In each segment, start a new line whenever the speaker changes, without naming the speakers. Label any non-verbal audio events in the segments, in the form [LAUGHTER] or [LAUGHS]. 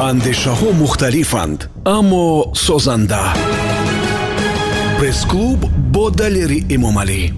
андешаҳо мухталифанд аммо созанда. Пресс-клуб бо далери эмомалӣ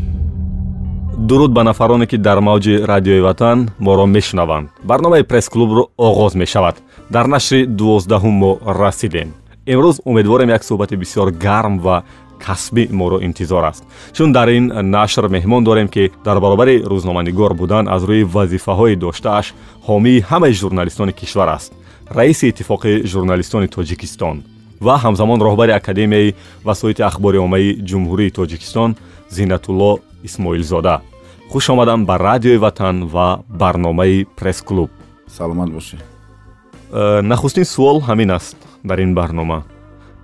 дуруд ба нафароне ки дар мавҷи радиои ватан моро мешунаванд. Барномаи пресс-клубро оғоз мешавад. Дар нашри дувоздаҳум мо расидем. Имрӯз умедворем як суҳбати бисёр гарм ва касбӣ моро интизор аст. Чун дар ин нашр меҳмон дорем ки дар баробари рӯзноманигор будан аз рӯи вазифаҳои доштааш ҳомии ҳамаи журналистони кишвар аст раиси иттифоқи журналистони тоҷикистон ва ҳамзамон роҳбари академияи васоити ахбори оммаи ҷумҳурии тоҷикистон зинатулло исмоилзода. Хуш омадам ба радиои ватан ва барномаи пресс-клуб.
Саломат бошед.
Э, нахустин суол ҳамин аст дар ин барнома.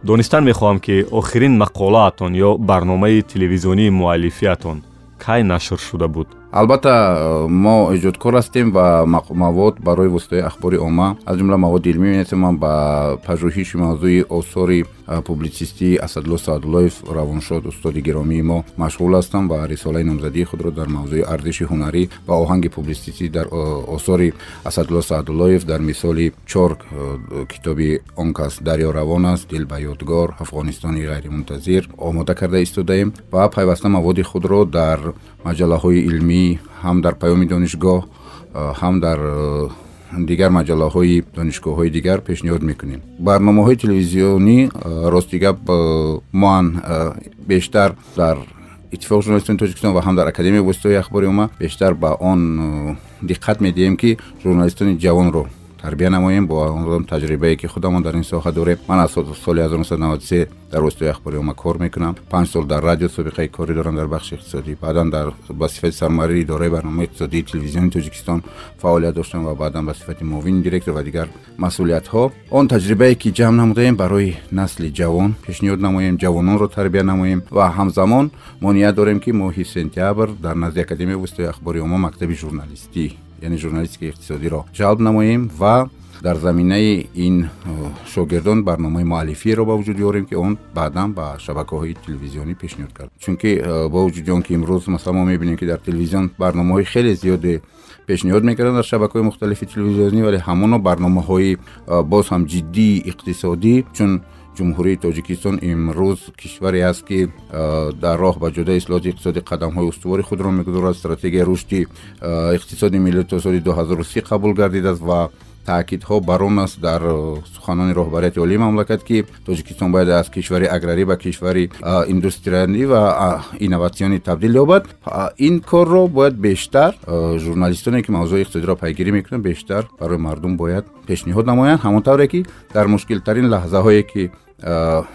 Донистан мехоҳам ки охирин мақолаатон ё барномаи телевизионии муаллифиатон кай нашр шуда буд
албатта мо эҷодкор ҳастем ва мавод барои воситаи ахбори омма аз ҷумла маводи илмӣ менависем ба пажӯҳиши мавзӯи осори публитсистии асадулло саадуллоев равоншод устоди гиромии мо машғул ҳастам ва рисолаи номзадии худро дар мавзӯи арзиши ҳунарӣ ва оҳанги публитсистӣ дар осори асадулло саадуллоев дар мисоли чор китоби он кас дарё равон аст дил ба ёдгор афғонистони ғайримунтазир омода карда истодаем ва пайваста маводи худро дар маҷаллаҳои илмӣ ҳам дар паёми донишгоҳ ҳам дар дигар маҷаллаҳои донишгоҳҳои дигар пешниҳод мекунем. Барномаҳои телевизионӣ рости гап моан бештар дар иттифоқи журналистони тоҷикистон ва ҳам дар академияи воситаҳои ахбори омма бештар ба он диққат медиҳем ки журналистони ҷавонро тарбия намоем. Бо он таҷрибае ки худамон дар ин соҳа дорем ман аз соли 1993 дар воситаи ахбори омма кор мекунам. Панҷ сол дар радио собиқаи корӣ дорам дар бахши иқтисодӣ. Баъдан дар ба сифати сармуаррири идораи барномаи иқтисодии телевизиони тоҷикистон фаъолият доштам ва баъдан ба сифати муовини директор ва дигар масъулиятҳо. Он таҷрибае ки ҷамъ намудаем барои насли ҷавон. Пешниҳод намоем ҷавононро тарбия намоем ва ҳамзамон мо ният дорем ки моҳи сентябр дар назди академияи воситаи ахбори омма мактаби журналистӣ яъне журналистикаи иқтисодиро ҷалб намоем ва дар заминаи ин шогирдон барномаи муаллифиеро ба вуҷуд ёрем ки он баъдан ба шабакаҳои телевизионӣ пешниҳод кард. Чунки бо вуҷуди он ки имрӯз масалан мо мебинем ки дар телевизион барномаҳои хеле зиёде пешниҳод мекарданд дар шабакаҳои мухталифи телевизионӣ вале ҳамоно барномаҳои боз ҳам ҷиддии иқтисодӣ чун ҷумҳурии тоҷикистон имрӯз кишваре аст ки дар роҳ ба ҷодаи ислоҳоти иқтисодӣ қадамҳои устувори худро мегузорад стратегияи рушди иқтисоди миллӣ то соли 2030 қабул гардидааст ва таъкидҳо бар он аст дар суханони роҳбарияти олии мамлакат ки тоҷикистон бояд аз кишвари аграрӣ ба кишвари индустриалӣ ва инноватсионӣ табдил ёбад. Ин корро бояд бештар журналистоне ки мавзӯи иқтисодиро пайгирӣ мекунанд бештар барои мардум бояд пешниҳод намоянд. Ҳамон тавре ки дар мушкилтарин лаҳзаҳое ки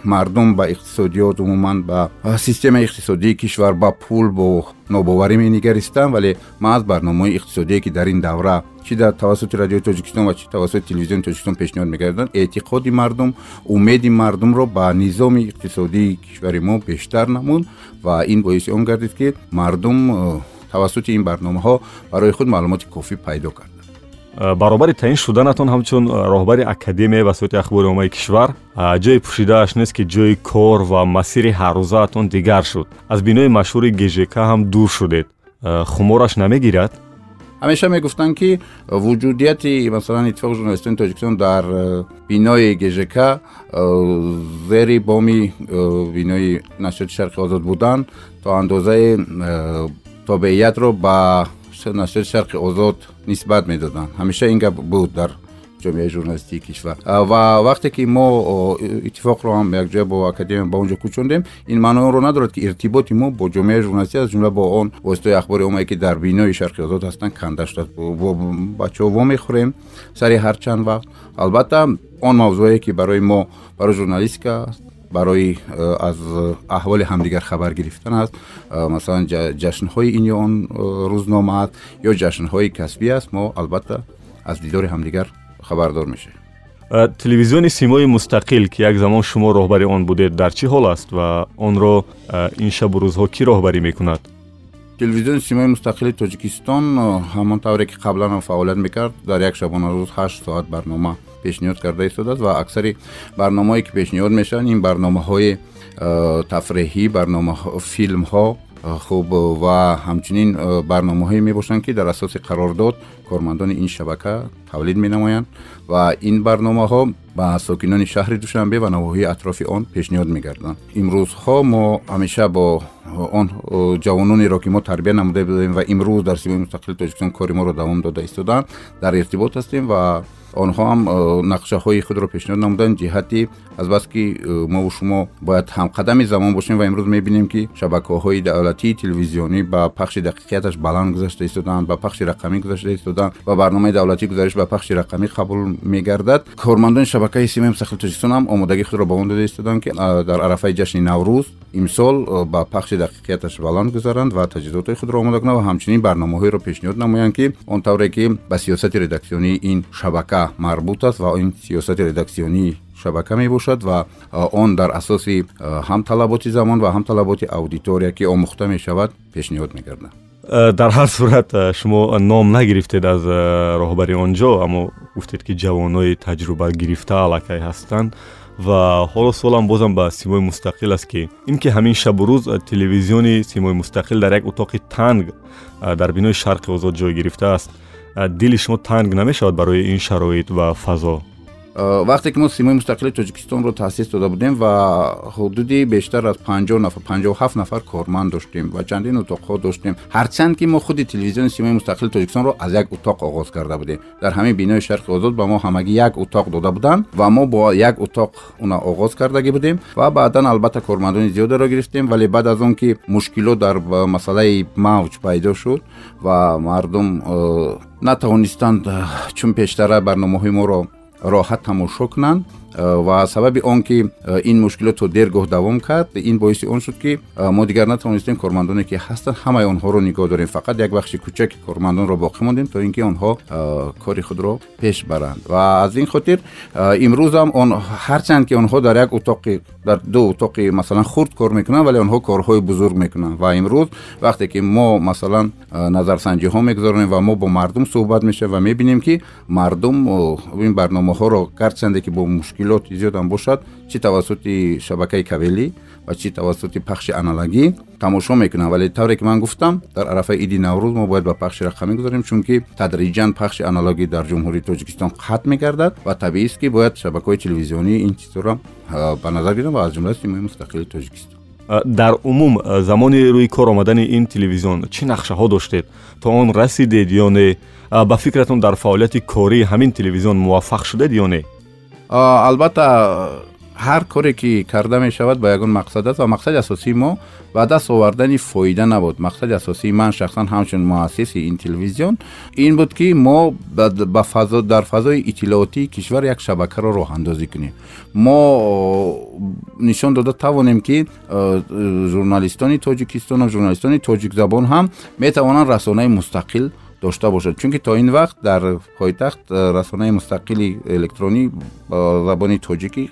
мардум ба иқтисодиёт умуман ба системаи иқтисодии кишвар ба пул бо нобоварӣ менигаристам вале ман аз барномаҳои иқтисодие ки дар ин давра чи дар тавассути радиои тоҷикистон ва чи тавассути телевизиони тоҷикистон пешниҳод мегарданд эътиқоди мардум умеди мардумро ба низоми иқтисодии кишвари мо бештар намуд ва ин боиси он гардид ки мардум тавассути ин барномаҳо барои худ маълумоти кофӣ пайдо кард.
Э, баробари таъин шуданатон ҳамчун э, роҳбари академияи васоити ахбори оммаи кишвар. Э, ҷои пӯшидааш нест ки ҷои кор ва масири ҳаррӯзаатон дигар шуд. Аз бинои машҳури гжк ҳам дур шудед. Хумораш намегирад?
Ҳамеша мегуфтанд ки вуҷудияти масалан иттифоқи журналистони тоҷикистон дар бинои гжк зери боми бинои нашрияти шарқи озод будан то андозае тобеиятро ба нашрияти шарқи озод нисбат медоданд. Ҳамеша ин гап буд дар ҷомеаи журналистии кишвар. Ва вақте ки мо иттифоқро ҳам якҷоя бо академия ба он ҷо кӯчондем ин маънои онро надорад ки иртиботи мо бо ҷомеаи журналистӣ аз ҷумла бо он воситаи ахбори оммае ки дар бинои шарқи озод ҳастанд канда шудааст бачаҳо вомехӯрем сари ҳар чанд вақт. Албатта он мавзӯае ки барои мо барои журналистика барои э, аз аҳволи ҳамдигар хабар гирифтан аст э, масалан ҷашнҳои ин ё он э, рӯзнома аст ё ҷашнҳои касбӣ аст мо албатта аз дидори ҳамдигар хабардор мешавем
телевизиони симои мустақил ки як замон шумо роҳбари он будед дар чӣ ҳол аст ва онро ин шабу рӯзҳо кӣ роҳбарӣ мекунад
телевизиони симои мустақили тоҷикистон ҳамон тавре ки қаблан ҳам фаъолият мекард дар як шабонарӯз ҳашт соат барнома пешниҳод карда истодааст ва аксари барномаҳое ки пешниҳод мешаванд ин барномаҳои э, тафреҳӣ барнома филмҳо э, хуб ва ҳамчунин э, барномаҳое мебошанд ки дар асоси қарордод кормандони ин шабака тавлид менамоянд ва ин барномаҳо ба сокинони шаҳри душанбе ва навоҳии атрофи он пешниҳод мегарданд имрӯзҳо мо ҳамеша бо он ҷавононеро ки мо тарбия намуда будем ва имрӯз дар симои мустақили тоҷикистон кори моро давом дода истоданд дар иртибот ҳастем ва онҳо ҳам э, нақшаҳои худро пешниҳод намуданд ҷиҳати азбаски э, мову шумо бояд ҳамқадами замон бошем ва имрӯз мебинем ки шабакаҳои давлатии телевизионӣ ба пахши дақиқияташ баланд гузашта истоданд ба пахши рақамӣ гузашта истоданд ва барномаи давлатӣ гузариш ба пахши рақамӣ қабул мегардад. кормандони шабакаи симаи мустақили тоҷикистон ҳам омодагии худро ба он дода истоданд ки дар арафаи ҷашни наврӯз имсол э, ба пахши дақиқияташ баланд гузаранд ва таҷҳизотҳои худро омода кунанд ва ҳамчунин барномаҳоеро пешниҳод намоянд ки он тавре ки ба сиёсати редаксионии ин шабака марбут аст ва ин сиёсати редаксионии шабака мебошад ва он дар асоси ҳам талаботи замон ва ҳам талаботи аудитория ки омӯхта мешавад пешниҳод мегардад.
Дар ҳар сурат шумо ном нагирифтед аз роҳбари он ҷо аммо гуфтед ки ҷавонои таҷруба гирифта аллакай ҳастанд. Ва ҳоло суолам бозам ба симои мустақил аст ки ин ки ҳамин шабу рӯз телевизиони симои мустақил дар як утоқи танг дар бинои шарқи озод ҷой гирифтааст дили шумо танг намешавад барои ин шароит ва фазо
вақте ки мо симои мустақили тоҷикистонро таъсис дода будем ва ҳудуди бештар аз панҷоҳ нафар панҷоҳу ҳафт нафар корманд доштем ва чандин утоқҳо доштем. Ҳарчанд ки мо худи телевизиони симои мустақили тоҷикистонро аз як утоқ оғоз карда будем. Дар ҳамин бинои шарқи озод ба мо ҳамагӣ як утоқ дода буданд ва мо бо як утоқ уна оғоз кардаги будем ва баъдан албатта кормандони зиёдеро гирифтем. Вале баъд аз он ки мушкилот дар масъалаи мавҷ пайдо шуд ва мардум э, натавонистанд э, чун пештара барномаҳои моро роҳат тамошо кунанд ва сабаби он ки э, ин мушкилот то дер гоҳ давом кард ин боиси он шуд ки э, мо дигар натавонистем кормандоне ки ҳастанд ҳамаи онҳоро нигоҳ дорем. Фақат як бахши кӯчаки кормандонро боқӣ мондем то ин ки онҳо кори худро пеш баранд. Ва аз ин хотир имрӯзам он ҳарчанд ки онҳо дар як утоқи дар ду утоқи масалан хурд кор мекунанд вале онҳо корҳои бузург мекунанд. Ва имрӯз вақте ки мо масалан назарсанҷиҳо мегузаронем ва мо бо мардум суҳбат мешавем ва мебинем ки мардум ин барномаҳоро гарчанде ки бо мушкил мушкилоти зиёдам бошад чӣ тавассути шабакаи кавелӣ ва чӣ тавассути пахши аналогӣ тамошо мекунам вале тавре ки ман гуфтам дар арафаи иди наврӯз мо бояд ба пахши рақамӣ гузарем чунки тадриҷан пахши аналогӣ дар ҷумҳурии тоҷикистон қатъ мегардад ва табиист ки бояд шабакаҳои телевизионии ин чизҳоро ба назар гирам ва аз ҷумла симои мустақили тоҷикистон
дар умум замони рӯи кор омадани ин телевизион чӣ нақшаҳо доштед то он расидед ё не ба фикратон дар фаъолияти кории ҳамин телевизион муваффақ шудед ё не
албатта ҳар коре ки карда мешавад ба ягон мақсад аст ва мақсади асосии мо ба даст овардани фоида набуд. Мақсади асосии ман шахсан ҳамчун муассиси ин телевизион ин буд ки мо дар фазои иттилоотии кишвар як шабакаро роҳандозӣ кунем. Мо нишон дода тавонем ки журналистони тоҷикистону журналистони тоҷикзабон ҳам метавонанд расонаи мустақил дошта бошад чунки то ин вақт дар пойтахт э, расонаи мустақили электронӣ ба забони тоҷикӣ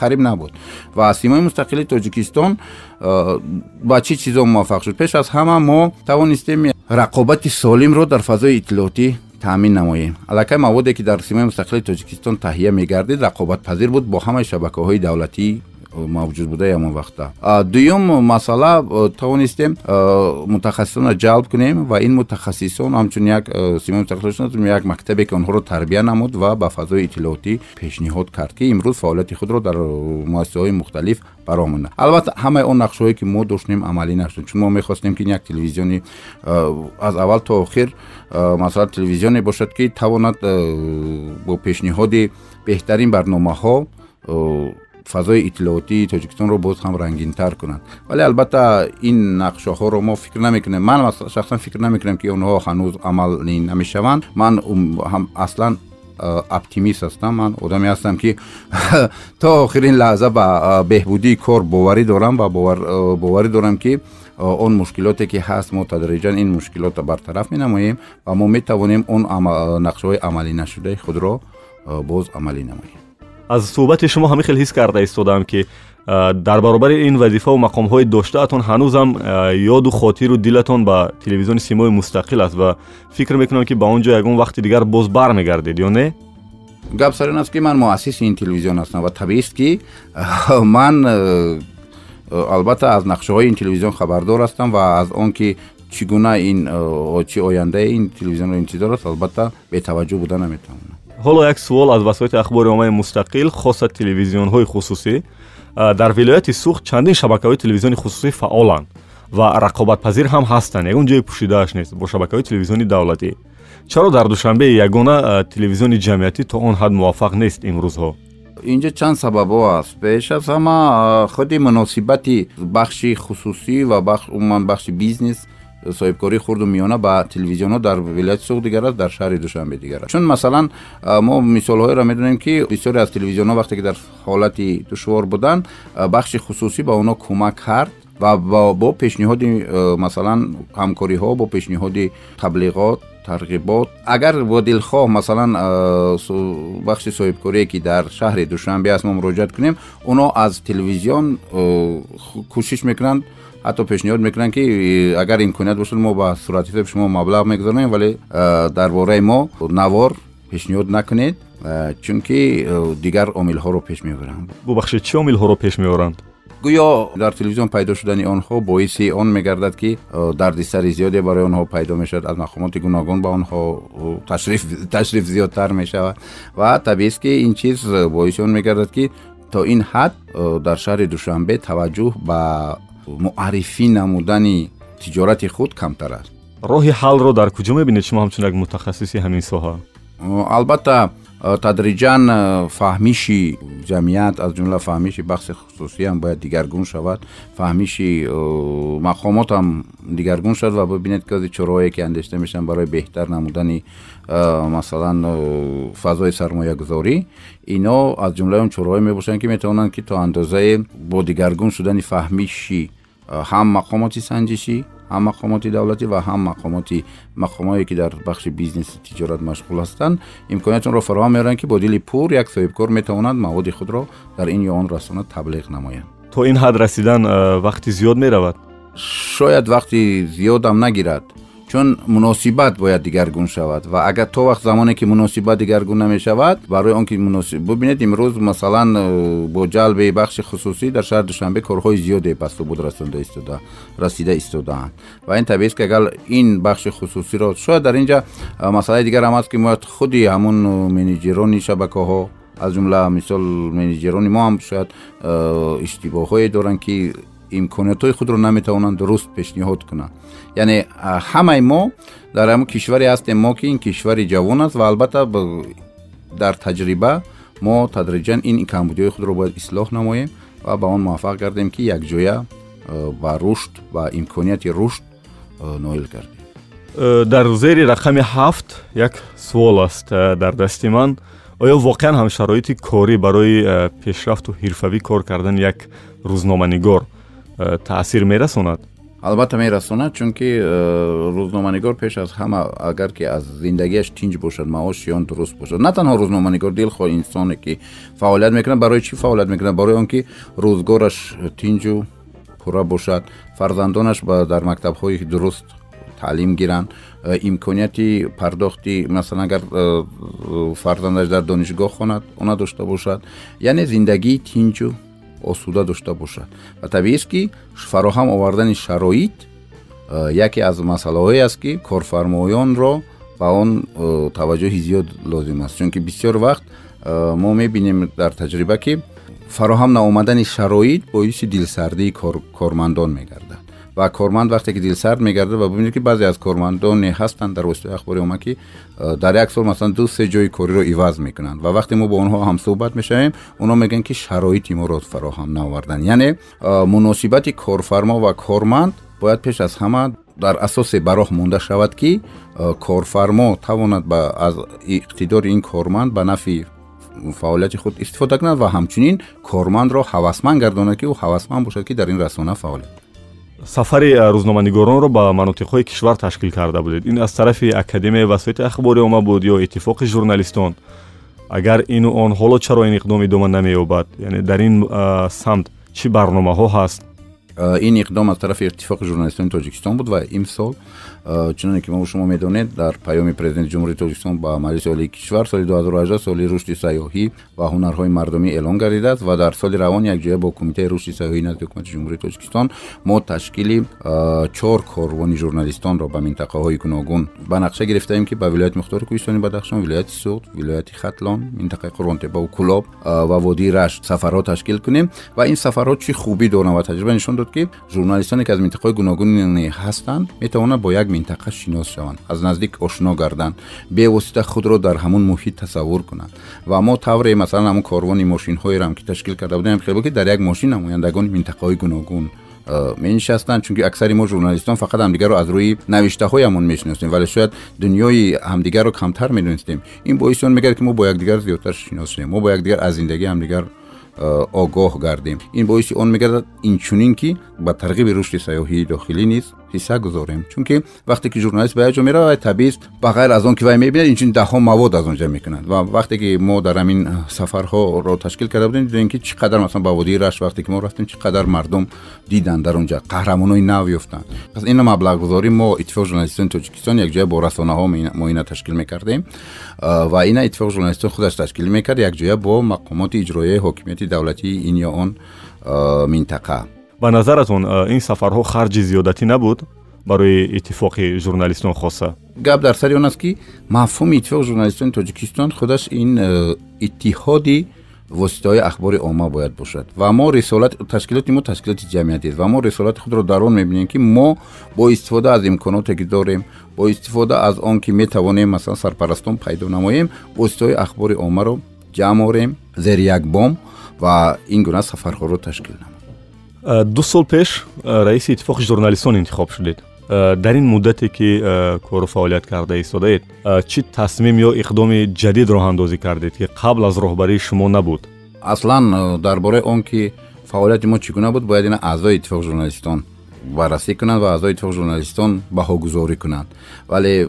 қариб набуд ва симои мустақили тоҷикистон э, ба чӣ чизо муваффақ шуд пеш аз ҳама мо тавонистем рақобати солимро дар фазои иттилоотӣ таъмин намоем аллакай маводе ки дар симои мустақили тоҷикистон таҳия мегардид рақобатпазир буд бо ҳамаи шабакаҳои давлатии мавҷуд будаи ҳамон вақта. Дуюм масъала тавонистем мутахассисонро ҷалб кунем ва ин мутахассисон ҳамчун як симои мутахассисон як мактабе ки онҳоро тарбия намуд ва ба фазои иттилоотӣ пешниҳод кард ки имрӯз фаъолияти худро дар муассисаҳои мухталиф баромонда албатта ҳамаи он нақшҳое ки мо доштем амалӣ нашуд чун мо мехостем ки як телевизиони аз аввал то охир масалан телевизионе бошад ки тавонад бо пешниҳоди беҳтарин барномаҳо фазои иттилоотии тоҷикистонро боз ҳам рангинтар кунанд вале албатта ин нақшаҳоро мо фикр намекунем ман шахсан фикр намекунам ки онҳо ҳанӯз амалӣ намешаванд ман аслан оптимист ҳастам ман одаме ҳастам ки то охирин лаҳза ба беҳбудии кор боварӣ дорам ва боварӣ дорам ки он мушкилоте ки ҳаст мо тадриҷан ин мушкилотро бартараф менамоем ва мо метавонем он нақшаҳои амалӣ нашудаи худро боз амалӣ намоем
аз суҳбати шумо ҳамин хел ҳис карда истодам ки дар баробари ин вазифаву мақомҳои доштаатон ҳанӯзам ёду хотиру дилатон ба телевизиони симои мустақил аст ва фикр мекунам ки ба он ҷо ягон вақти дигар боз бармегардед ё не
гап сар ин аст ки ман муассиси ин телевизион ҳастам ва табиист ки ман албатта аз нақшаҳои ин телевизион хабардор ҳастам ва аз он ки чӣ гуна ин чӣ ояндаи ин телевизионро интизор аст албатта бетаваҷҷӯҳ буда наметавонад
ҳоло як суол аз васоити ахбори оммаи мустақил хоса телевизионҳои хусусӣ. Дар вилояти сух чандин шабакаҳои телевизиони хусусӣ фаъоланд ва рақобатпазир ҳам ҳастанд. Ягон ҷои пӯшидааш нест бо шабакаҳои телевизиони давлатӣ. Чаро дар душанбе ягона телевизиони ҷамъиятӣ то он ҳад муваффақ нест имрӯзҳо?
Инҷо чанд сабабҳо аст. Пеш аз ҳама худи муносибати бахши хусусӣ ва умуман бахши бизнес соҳибкории хурду миёна ба телевизионҳо дар вилояти сух дигар аст дар шаҳри душанбе дигар аст чун масалан мо мисолҳоеро медонем ки бисёре аз телевизионҳо вақте ки дар ҳолати душвор буданд бахши хусусӣ ба онҳо кӯмак кард ва бо пешниҳоди масалан ҳамкориҳо бо пешниҳоди таблиғот тарғибот агар бо дилхоҳ масалан бахши соҳибкорие ки дар шаҳри душанбе аст мо муроҷиат кунем онҳо аз телевизион кӯшиш мекунанд ҳатто пешниҳод мекунанд ки агар имконият бошад мо ба сурати ҳисоби шумо маблағ мегузаронем вале дар бораи мо навор пешниҳод накунед чунки дигар омилҳоро пеш меоранд.
Бубахшед чӣ омилҳоро пеш меоранд?
Гӯё дар телевизион пайдо шудани онҳо боиси он мегардад ки дардисари зиёде барои онҳо пайдо мешавад аз мақомоти гуногун ба онҳо [LAUGHS] ташриф зиёдтар мешавад. Ва табиист ки ин чиз боиси он мегардад ки то ин ҳад дар шаҳри душанбе таваҷҷӯҳ ба муаррифӣ намудани тиҷорати худ камтар аст
роҳи ҳалро дар куҷо мебинед шумо ҳамчун як мутахассиси ҳамин соҳа
албатта Э, тадриҷан э, фаҳмиши ҷамъият аз ҷумла фаҳмиши бахси хусусиам бояд дигаргун шавад фаҳмиши э, мақомотам дигаргун шавад ва бибинед ки чораҳое ки андешта мешаванд барои беҳтар намудани масалан фазои сармоягузорӣ ино аз ҷумлаи он чораҳое мебошанд ки метавонанд ки то андозае бо дигаргун шудани фаҳмиши ҳам мақомоти санҷишӣ ҳам мақомоти давлатӣ ва ҳам мақомоти мақомое ки дар бахши бизнеси тиҷорат машғул ҳастанд имкониятонро фароҳам меоранд ки бо дили пур як соҳибкор метавонад маводи худро дар ин ё он расона таблиғ намоянд.
То ин ҳад расидан вақти зиёд меравад?
Шояд вақти зиёдам нагирад чун муносибат бояд дигаргун шавад ва агар то вақт замоне ки муносибат дигаргун намешавад барои он ки бубинед имрӯз масалан э, бо ҷалби бахши хусусӣ дар шаҳри душанбе корҳои зиёде ба субуд расида истодаанд ва ин табиист ки агар ин бахши хусусиро шояд дар инҷа э, масъалаи дигар ҳам аст ки мояд худи ҳамун э, менеҷерони шабакаҳо аз ҷумла мисол менеҷерони мо ҳам шояд иштибоҳҳое доранд ки имкониятҳои худро наметавонанд дуруст пешниҳод кунанд. Яъне ҳамаи мо дар ҳамн кишваре ҳастем мо ки ин кишвари ҷавон аст ва албатта дар таҷриба мо тадриҷан ин камбудиҳои худро бояд ислоҳ намоем ва ба он муваффақ гардем ки якҷоя ба рушд ва имконияти рушд ноил гардем.
Дар зери рақами ҳафт як суол аст дар дасти ман. Оё воқеан ҳам шароити корӣ барои пешрафту ҳирфавӣ кор кардани як рӯзноманигор таъсир мерасонад?
Албатта мерасонад чунки э, рӯзноманигор пеш аз ҳама агар ки аз зиндагиаш тинҷ бошад маоши он дуруст бошад. На танҳо рӯзноманигор дилхоҳ инсоне ки фаъолият мекунад. Барои чӣ фаъолият мекунад? Барои он ки рӯзгораш тинҷу пурра бошад фарзандонаш дар мактабҳои дуруст таълим гиранд. Э, имконияти пардохти масалан агар э, фарзандаш дар донишгоҳ хонад она дошта бошад. Яъне зиндагии тинҷу осуда дошта бошад. Ва табиист ки фароҳам овардани шароит э, яке аз масъалаҳое аст ки корфармоёнро ба он э, таваҷҷӯҳи зиёд лозим аст. Чунки бисёр вақт э, мо мебинем дар таҷриба ки фароҳам наомадани шароит боиси дилсардии кормандон мегардад ва корманд вақте ки дилсард мегардад ва бибинед ки баъзе аз кормандоне ҳастанд дар воситаи ахбори омма ки дар як сол масалан ду се ҷои кориро иваз мекунанд. Ва вақте мо бо онҳо ҳамсӯҳбат мешавем онҳо мегӯянд ки шароити моро фароҳам наоварданд яъне муносибати корфармо ва корманд бояд пеш аз ҳама дар асосе бароҳ монда шавад ки корфармо тавонад аз иқтидори ин корманд ба нафи фаъолияти худ истифода кунад ва ҳамчунин кормандро ҳавасманд гардонад ки ӯ ҳавасманд бошад ки дар ин расона фаъолият
сафари рӯзноманигоронро ба манотиқҳои кишвар ташкил карда будед. Ин аз тарафи академияи васоити ахбори омма буд ё иттифоқи журналистон. Агар ину он ҳоло чаро ин иқдом идома намеёбад? Яъне дар ин самт чӣ барномаҳо ҳаст
ин иқдом аз тарафи иттифоқи журналистони тоҷикистон буд ва имсол чуноне ки мо шумо медонед дар паёми президенти ҷумҳурии тоҷикистон ба маҷлиси олии кишвар соли 2018 соли рушди сайёҳӣ ва ҳунарҳои мардумӣ эълон гардидааст ва дар соли равон якҷоя бо кумитаи рушди сайёҳӣ назди ҳукумати ҷумҳурии тоҷикистон мо ташкили чор корвони журналистонро ба минтақаҳои гуногун. Ба нақша гирифтаем ки ба вилояти мухтори кӯҳистони бадахшон вилояти суғд вилояти хатлон минтақаи қурбонтеппаву кулоб ва водии рашт сафарҳо ташкил кунем. Ва ин сафарҳо чӣ хубӣ доранд ва таҷриба нишон дод ки журналистоне ки аз минтақаҳои гуногуне ҳастанд метавонанд бо як минтақа шинос шаванд аз наздик ошно гарданд бевосита худро дар ҳамун муҳит тасаввур кунанд ва мо тавре масалан ҳамун корвони мошинҳоерам ки ташкил карда будем хеле ки дар як мошин намояндагони минтақаҳои гуногун э, менишастанд чунки аксари мо журналистон фақат ҳамдигарро аз рӯи навиштаҳоямон мешиносем вале шояд дунёи ҳамдигарро камтар медонистем ин боиси он мегардад ки мо бо якдигар зиёдтар шинос шудем мо бо якдигар аз зиндагии ҳамдигар э, огоҳ гардем. Ин боиси он мегардад инчунин ки ба тарғиби рушди сайёҳии дохилӣ низ ҳисса гузорем чунки вақте ки журналист ба як ҷо меравад табист ба ғайр аз он ки вай мебинад инчунин даҳҳо мавод аз он ҷа мекунад ва вақте ки мо дар ҳамин сафарҳоро ташкил карда будем дидем ки чӣ қадар масалан ба водии рашт вақте ки мо рафтем чӣ қадар мардум диданд дар он ҷа қаҳрамонои нав ёфтанд пас ина маблағгузорӣ мо иттифоқи журналистони тоҷикистон якҷоя бо расонаҳо мо ина ташкил мекардем ва ина иттифоқи журналистон худаш ташкил мекард якҷоя бо мақомоти иҷроияи ҳокимияти давлатии ин ё он минтақа
ба назаратон ин сафарҳо харҷи зиёдатӣ набуд барои иттифоқи журналистон хоса
гап дар сари он аст ки мафҳуми иттифоқи журналистони тоҷикистон худаш ин иттиҳоди воситаҳои ахбори омма бояд бошад ва мо рисолат ташкилоти мо ташкилоти ҷамъиятист ва мо рисолати худро дар он мебинем ки мо бо истифода аз имконоте ки дорем бо истифода аз он ки метавонем масалан сарпарастон пайдо намоем воситаҳои ахбори оммаро ҷамъ орем зери як бом ва ин гуна сафарҳоро ташкил намоем
Э, ду сол пеш э, раиси иттифоқи журналистон интихоб шудед. Э, дар ин муддате ки кору фаъолият карда истодаед чӣ тасмим ё иқдоми ҷадид роҳандозӣ кардед ки қабл аз роҳбарии шумо набуд?
Аслан дар бораи он ки фаъолияти мо чӣ гуна буд бояд ина аъзои иттифоқи журналистон баррасӣ кунанд ва аъзои иттифоқи журналистон баҳогузорӣ кунанд. Вале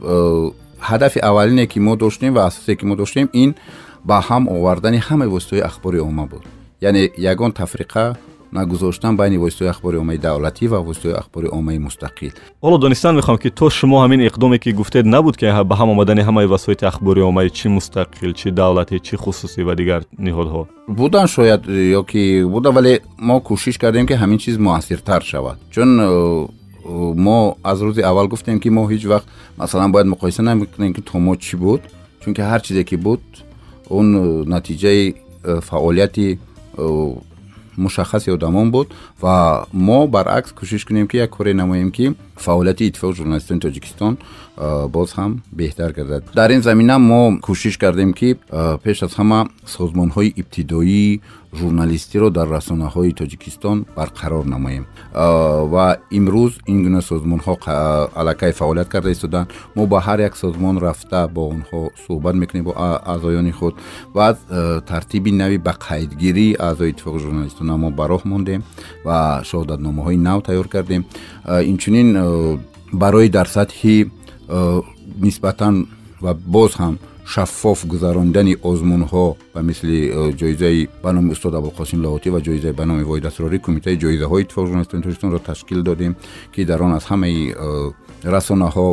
ҳадафи аввалине ки мо доштем ва асосе ки мо доштем ин ба ҳам овардани ҳамаи воситаҳои ахбори омма буд. Яъне ягон тафриқа нагузоштан байни воситаҳои ахбори оммаи давлатӣ ва воситаҳои ахбори оммаи мустақил
ҳоло донистан мехоҳам ки то шумо ҳамин иқдоме ки гуфтед набуд ки ба ҳам омадани ҳамаи васоити ахбори оммаи чӣ мустақил чӣ давлатӣ чӣ хусусӣ ва дигар ниҳодҳо
будан шояд ё ки буда вале мо кӯшиш кардем ки ҳамин чиз муассиртар шавад чун э, мо аз рӯзи аввал гуфтем ки мо ҳеҷ вақт масалан бояд муқоиса намекунем ки то мо чӣ буд чунки ҳар чизе ки буд он э, натиҷаи э, фаъолияти мушаххаси одамон буд ва мо баръакс кӯшиш кунем ки як коре намоем ки фаъолияти иттифоқи журналистони тоҷикистон боз ҳам беҳтар гардад. Дар ин замина мо кӯшиш кардем ки пеш аз ҳама созмонҳои ибтидоии журналистиро дар расонаҳои тоҷикистон барқарор намоем. Ва имрӯз ин гуна созмонҳо аллакай фаъолият карда истоданд. Мо ба ҳар як созмон рафта бо онҳо суҳбат мекунем бо аъзоёни худ. Баъд тартиби нави ба қайдгирии аъзои иттифоқи журналистон мо ба роҳ мондем ва шаҳодатномаҳои нав тайёр кардем. Инчунин барои дар сатҳи нисбатан ва боз ҳам шаффоф гузарондани озмунҳо ба мисли э, ҷоизаи ба номи устод абулқосим лоҳотӣ ва ҷоизаи ба номи воид асрорӣ кумитаи ҷоизаҳои иттифоқи журналистони тоҷикистонро ташкил додем ки дар он аз ҳамаи э, расонаҳо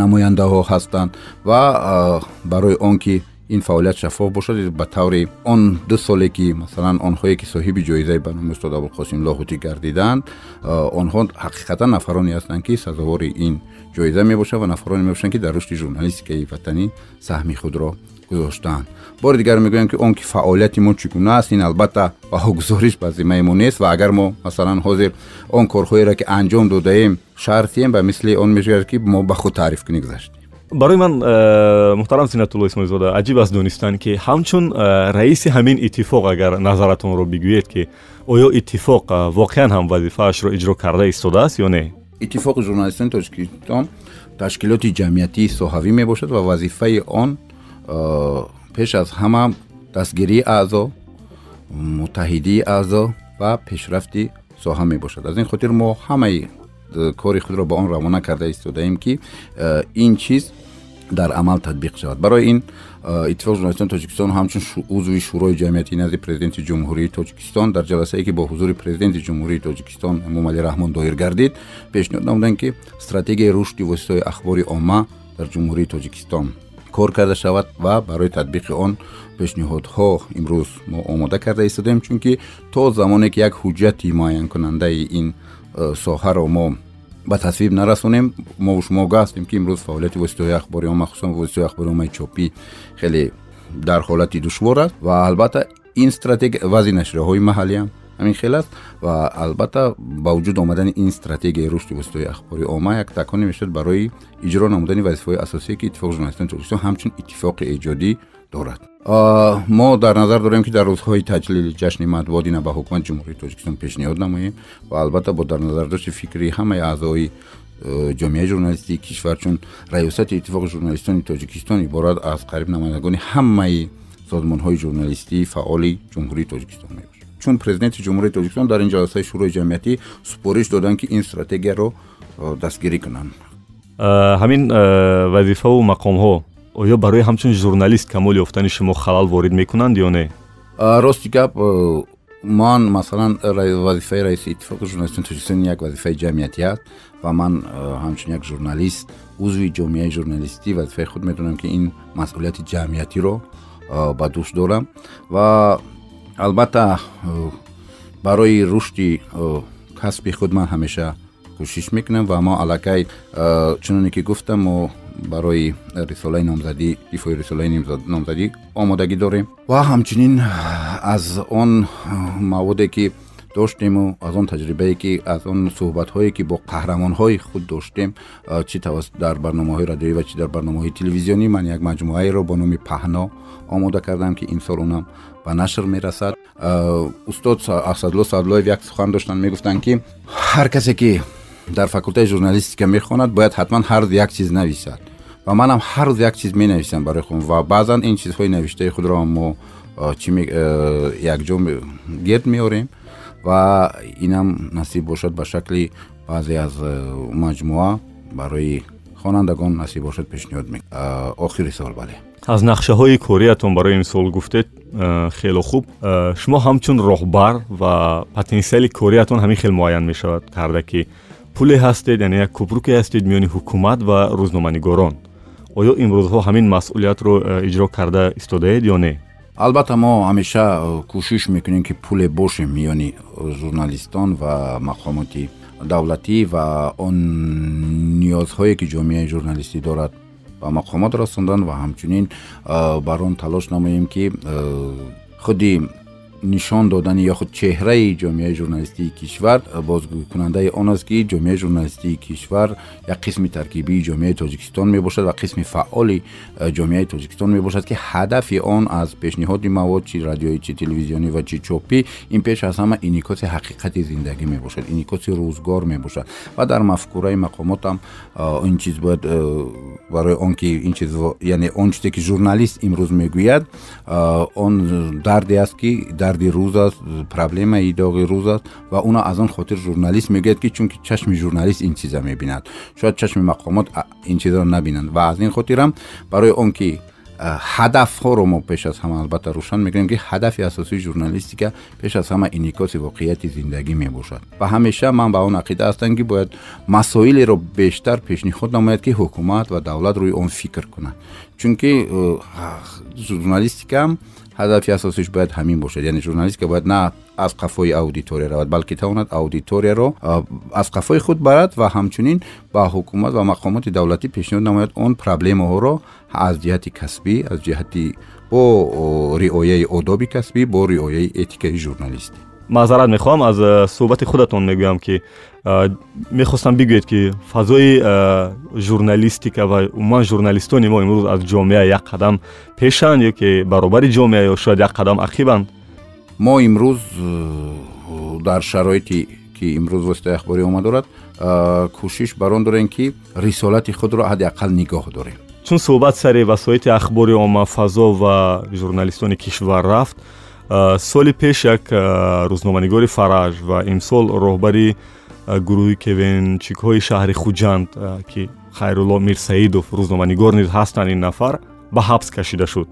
намояндаҳо ҳастанд ва э, барои он ки ин фаъолият шаффоф бошад ба таври он ду соле ки масалан онҳое ки соҳиби ҷоизаи ба номи устод абулқосим лоҳутӣ гардиданд онҳо ҳақиқатан нафароне ҳастанд ки сазовори ин ҷоиза мебошад ва нафароне мебошанд ки дар рушди журналистикаи ватанӣ саҳми худро гузоштаанд бори дигар мегӯям ки он ки фаъолияти мо чӣ гуна аст ин албатта баҳогузориш ба зиммаи мо нест ва агар мо масалан ҳозир он корҳоеро ки анҷом додаем шартием ба мисли он мешавад ки мо ба худ таъриф кунӣ гузаштем
барои ман э, муҳтарам зинатулло исмоилзода аҷиб аст донистан ки ҳамчун э, раиси ҳамин иттифоқ агар назаратонро бигӯед ки оё иттифоқ э, воқеан ҳам вазифаашро иҷро карда истодааст ё не?
Иттифоқи журналистони тоҷикистон ташкилоти ҷамъиятии соҳавӣ мебошад ва вазифаи он пеш аз ҳама дастгирии аъзо муттаҳидии аъзо ва пешрафти соҳа мебошад. Аз ин хотир мо ҳамаи кори худро ба он равона карда истодаем ки ин чиз дар амал татбиқ шавад барои ин иттифоқи журналистони тоҷикистон ҳамчун узви шӯрои ҷамъиятии назди президенти ҷумҳурии тоҷикистон дар ҷаласае ки бо ҳузури президенти ҷумҳурии тоҷикистон эмомалӣ раҳмон доир гардид пешниҳод намуданд ки стратегияи рушди воситаҳои ахбори омма дар ҷумҳурии тоҷикистон кор карда шавад ва барои татбиқи он пешниҳодҳо имрӯз мо омода карда истодем чунки то замоне ки як ҳуҷҷати муайянкунандаи ин соҳаро мо ба тасвиб нарасонем. Мо шумо ога ҳастем ки имрӯз фаъолияти воситаҳои ахбори омма хусусан воситаҳои ахбори оммаи чопӣ хеле дар ҳолати душвор аст. Ва албатта ин стратегия вазъи нашрияҳои маҳаллӣ ҳам ҳамин хел аст. Ва албатта ба вуҷуд омадани ин стратегияи рушди воситаҳои ахбори омма як таконе мешавад барои иҷро намудани вазифаҳои асосие ки иттифоқи журналистони тоҷикистон ҳамчун иттифоқи эҷодӣ дорад. Мо дар назар дорем ки дар рӯзҳои таҷлили ҷашни матбуоти на ба ҳукумати ҷумҳурии тоҷикистон пешниҳод намоем ва албатта бо дар назардошти фикри ҳамаи аъзои ҷомеаи журналистии кишвар чун раёсати иттифоқи журналистони тоҷикистон иборат аз қариб намояндагони ҳамаи созмонҳои журналистии фаъоли ҷумҳурии тоҷикистон мебошад. Чун президенти ҷумҳурии тоҷикистон дар ин ҷаласаи шӯрои ҷамъиятӣ супориш доданд ки ин стратегияро дастгирӣ кунанд.
Ҳамин вазифаву мақомҳо оё барои ҳамчун журналист камол ёфтани шумо халал ворид мекунанд ё не?
Рости гап ман масалан вазифаи раиси иттифоқи журналистони тоҷикистон як вазифаи ҷамъиятӣ аст ва ман ҳамчун як журналист узви ҷомеаи журналистӣ вазифаи худ медонам ки ин масъулияти ҷамъиятиро ба дӯш дорам. Ва албатта барои рушди касби худ ман ҳамеша кӯшиш мекунам ва мо аллакай чуноне ки гуфтам мо барои рисолаи номзадӣ дифои рисолаи номзадӣ омодагӣ дорем. Ва ҳамчунин аз он маводе ки доштему аз он таҷрибае ки аз он суҳбатҳое ки бо қаҳрамонҳои худ доштем чи тавассут дар барномаҳои радиоӣ ва чи дар барномаҳои телевизионӣ ман як маҷмӯаеро бо номи паҳно омода кардам ки имсол онам ба нашр мерасад. Устод асадулло садуллоев як сухан доштанд мегуфтанд ки ҳар касе ки дар факултаи журналистика мехонад бояд ҳатман ҳар рӯз як чиз нависад ва манам ҳар рӯз як чиз менависам барои худам ва баъзан ин чизҳои навиштаи худро мо чи якҷо гирд меорем ва инам насиб бошад ба шакли баъзе аз маҷмӯа барои хонандагон насиб бошад пешниҳод охири сол бале
аз нақшаҳои кориятон барои имсол гуфтед хело хуб шумо ҳамчун роҳбар ва потенсиали кориятон ҳамин хел муайян мешавад карда ки пуле ҳастед яъне як кӯпруке ҳастед миёни ҳукумат ва рӯзноманигорон. Оё имрӯзҳо ҳамин масъулиятро э, иҷро карда истодаед ё не?
Албатта мо ҳамеша э, кӯшиш мекунем ки пуле бошем миёни э, журналистон ва мақомоти давлатӣ ва он ниёзҳое ки ҷомеаи журналистӣ дорад ба мақомот расондан ва ҳамчунин бар он талош намоем ки худи нишон додани ё худ чеҳраи ҷомеаи журналистии кишвар бозгӯйкунандаи он аст ки ҷомеаи журналистии кишвар як қисми таркибии ҷомеаи тоҷикистон мебошад ва қисми фаъоли э, ҷомеаи тоҷикистон мебошад ки ҳадафи он аз пешниҳоди мавод чи радиоӣ чи телевизионӣ ва чи чопӣ ин пеш аз ҳама инъикоси ҳақиқати зиндагӣ мебошад инъикоси рӯзгор мебошад ва дар мафкураи мақомотам э, ин чиз бояд э, барои он ки ин чиз яъне он чизе ки журналист имрӯз мегӯяд он дарде аст ки дарди рӯз аст проблемаи доғи рӯз аст ва уна аз он хотир журналист мегӯяд ки чунки чашми журналист ин чиза мебинад. Шояд чашми мақомот ин чизро набинанд. Ва аз ин хотирам барои он ки ҳадафҳоро мо пеш аз ҳама албатта рӯшан мекунем ки ҳадафи асосии журналистика пеш аз ҳама инъикоси воқеияти зиндагӣ мебошад. Ва ҳамеша ман ба он ақида ҳастам ки бояд масоилеро бештар пешниҳод намояд ки ҳукумат ва давлат рӯи он фикр кунад. Чунки журналистикаам ҳадафи асосиш бояд ҳамин бошад яъне журналистика бояд на аз қафои аудитория равад балки тавонад аудиторияро аз қафои худ барад ва ҳамчунин ба ҳукумат ва мақомоти давлатӣ пешниҳод намояд он проблемаҳоро аз ҷиҳати касбӣ аз ҷиҳати бо риояи одоби касбӣ бо риояи этикаи журналистӣ
маъзарат мехоҳам аз э, суҳбати худатон мегӯям ки э, мехостам бигӯед ки фазои э, журналистика ва умуман журналистони мо имрӯз аз ҷомеа як қадам пешанд ё ки баробари ҷомеа ё шояд як қадам ақибанд
мо имрӯз дар шароите ки имрӯз воситаи ахбори омма дорад кӯшиш бар он дорем ки рисолати худро ҳадди ақал нигоҳ дорем.
Чун суҳбат сари васоити ахбори омма фазо ва журналистони кишвар рафт соли пеш як рӯзноманигори фараж ва имсол роҳбари гурӯҳи кевенчикҳои шаҳри хуҷанд ки хайрулло мирсаидов рӯзноманигор низ ҳастанд ин нафар ба ҳабс кашида шуд.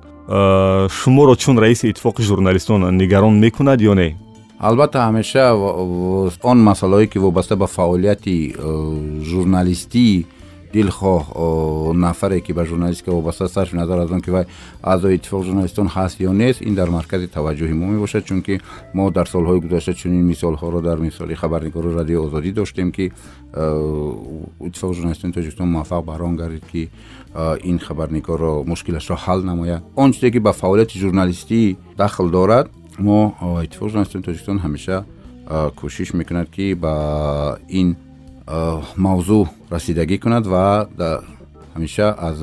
Шуморо чун раиси иттифоқи журналистон нигарон мекунад ё не?
Албатта ҳамеша он масъалаое ки вобаста ба фаъолияти журналистӣ дилхоҳ нафаре ки ба журналистика вобаста аст сарфи назар аз он ки вай аъзои иттифоқи журналистон ҳаст ё нест ин дар маркази таваҷҷӯҳи мо мебошад чунки мо дар солҳои гузашта чунин мисолҳоро дар мисоли хабарнигори радиои озодӣ доштем ки иттифоқи журналистони тоҷикистон муваффақ бар он гардид ки ин хабарнигорро мушкилашро ҳал намояд он чизе ки ба фаъолияти журналистӣ дахл дорад мо иттифоқи журналистони тоҷикистон ҳамеша кӯшиш мекунад ки ба ин мавзӯъ расидагӣ кунад ва ҳамеша аз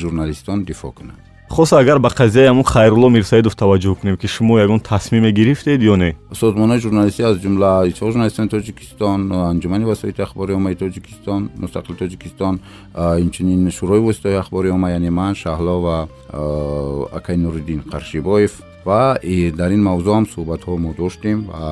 журналистон дифоъ кунад
хос агар ба қазияи ҳамун хайрулло мирсаидов таваҷҷӯҳ кунем ки шумо ягон тасмиме гирифтед ё не
созмонҳои журналистӣ аз ҷумла иттифоқи журналистони тоҷикистон анҷумани васоити ахбори оммаи тоҷикистон мустақили тоҷикистон инчунин шӯрои воситаҳои ахбори омма яъне ман шаҳло ва акай нуриддин қаршибоев ва дар ин мавзӯъ ҳам суҳбатҳо мо доштем ва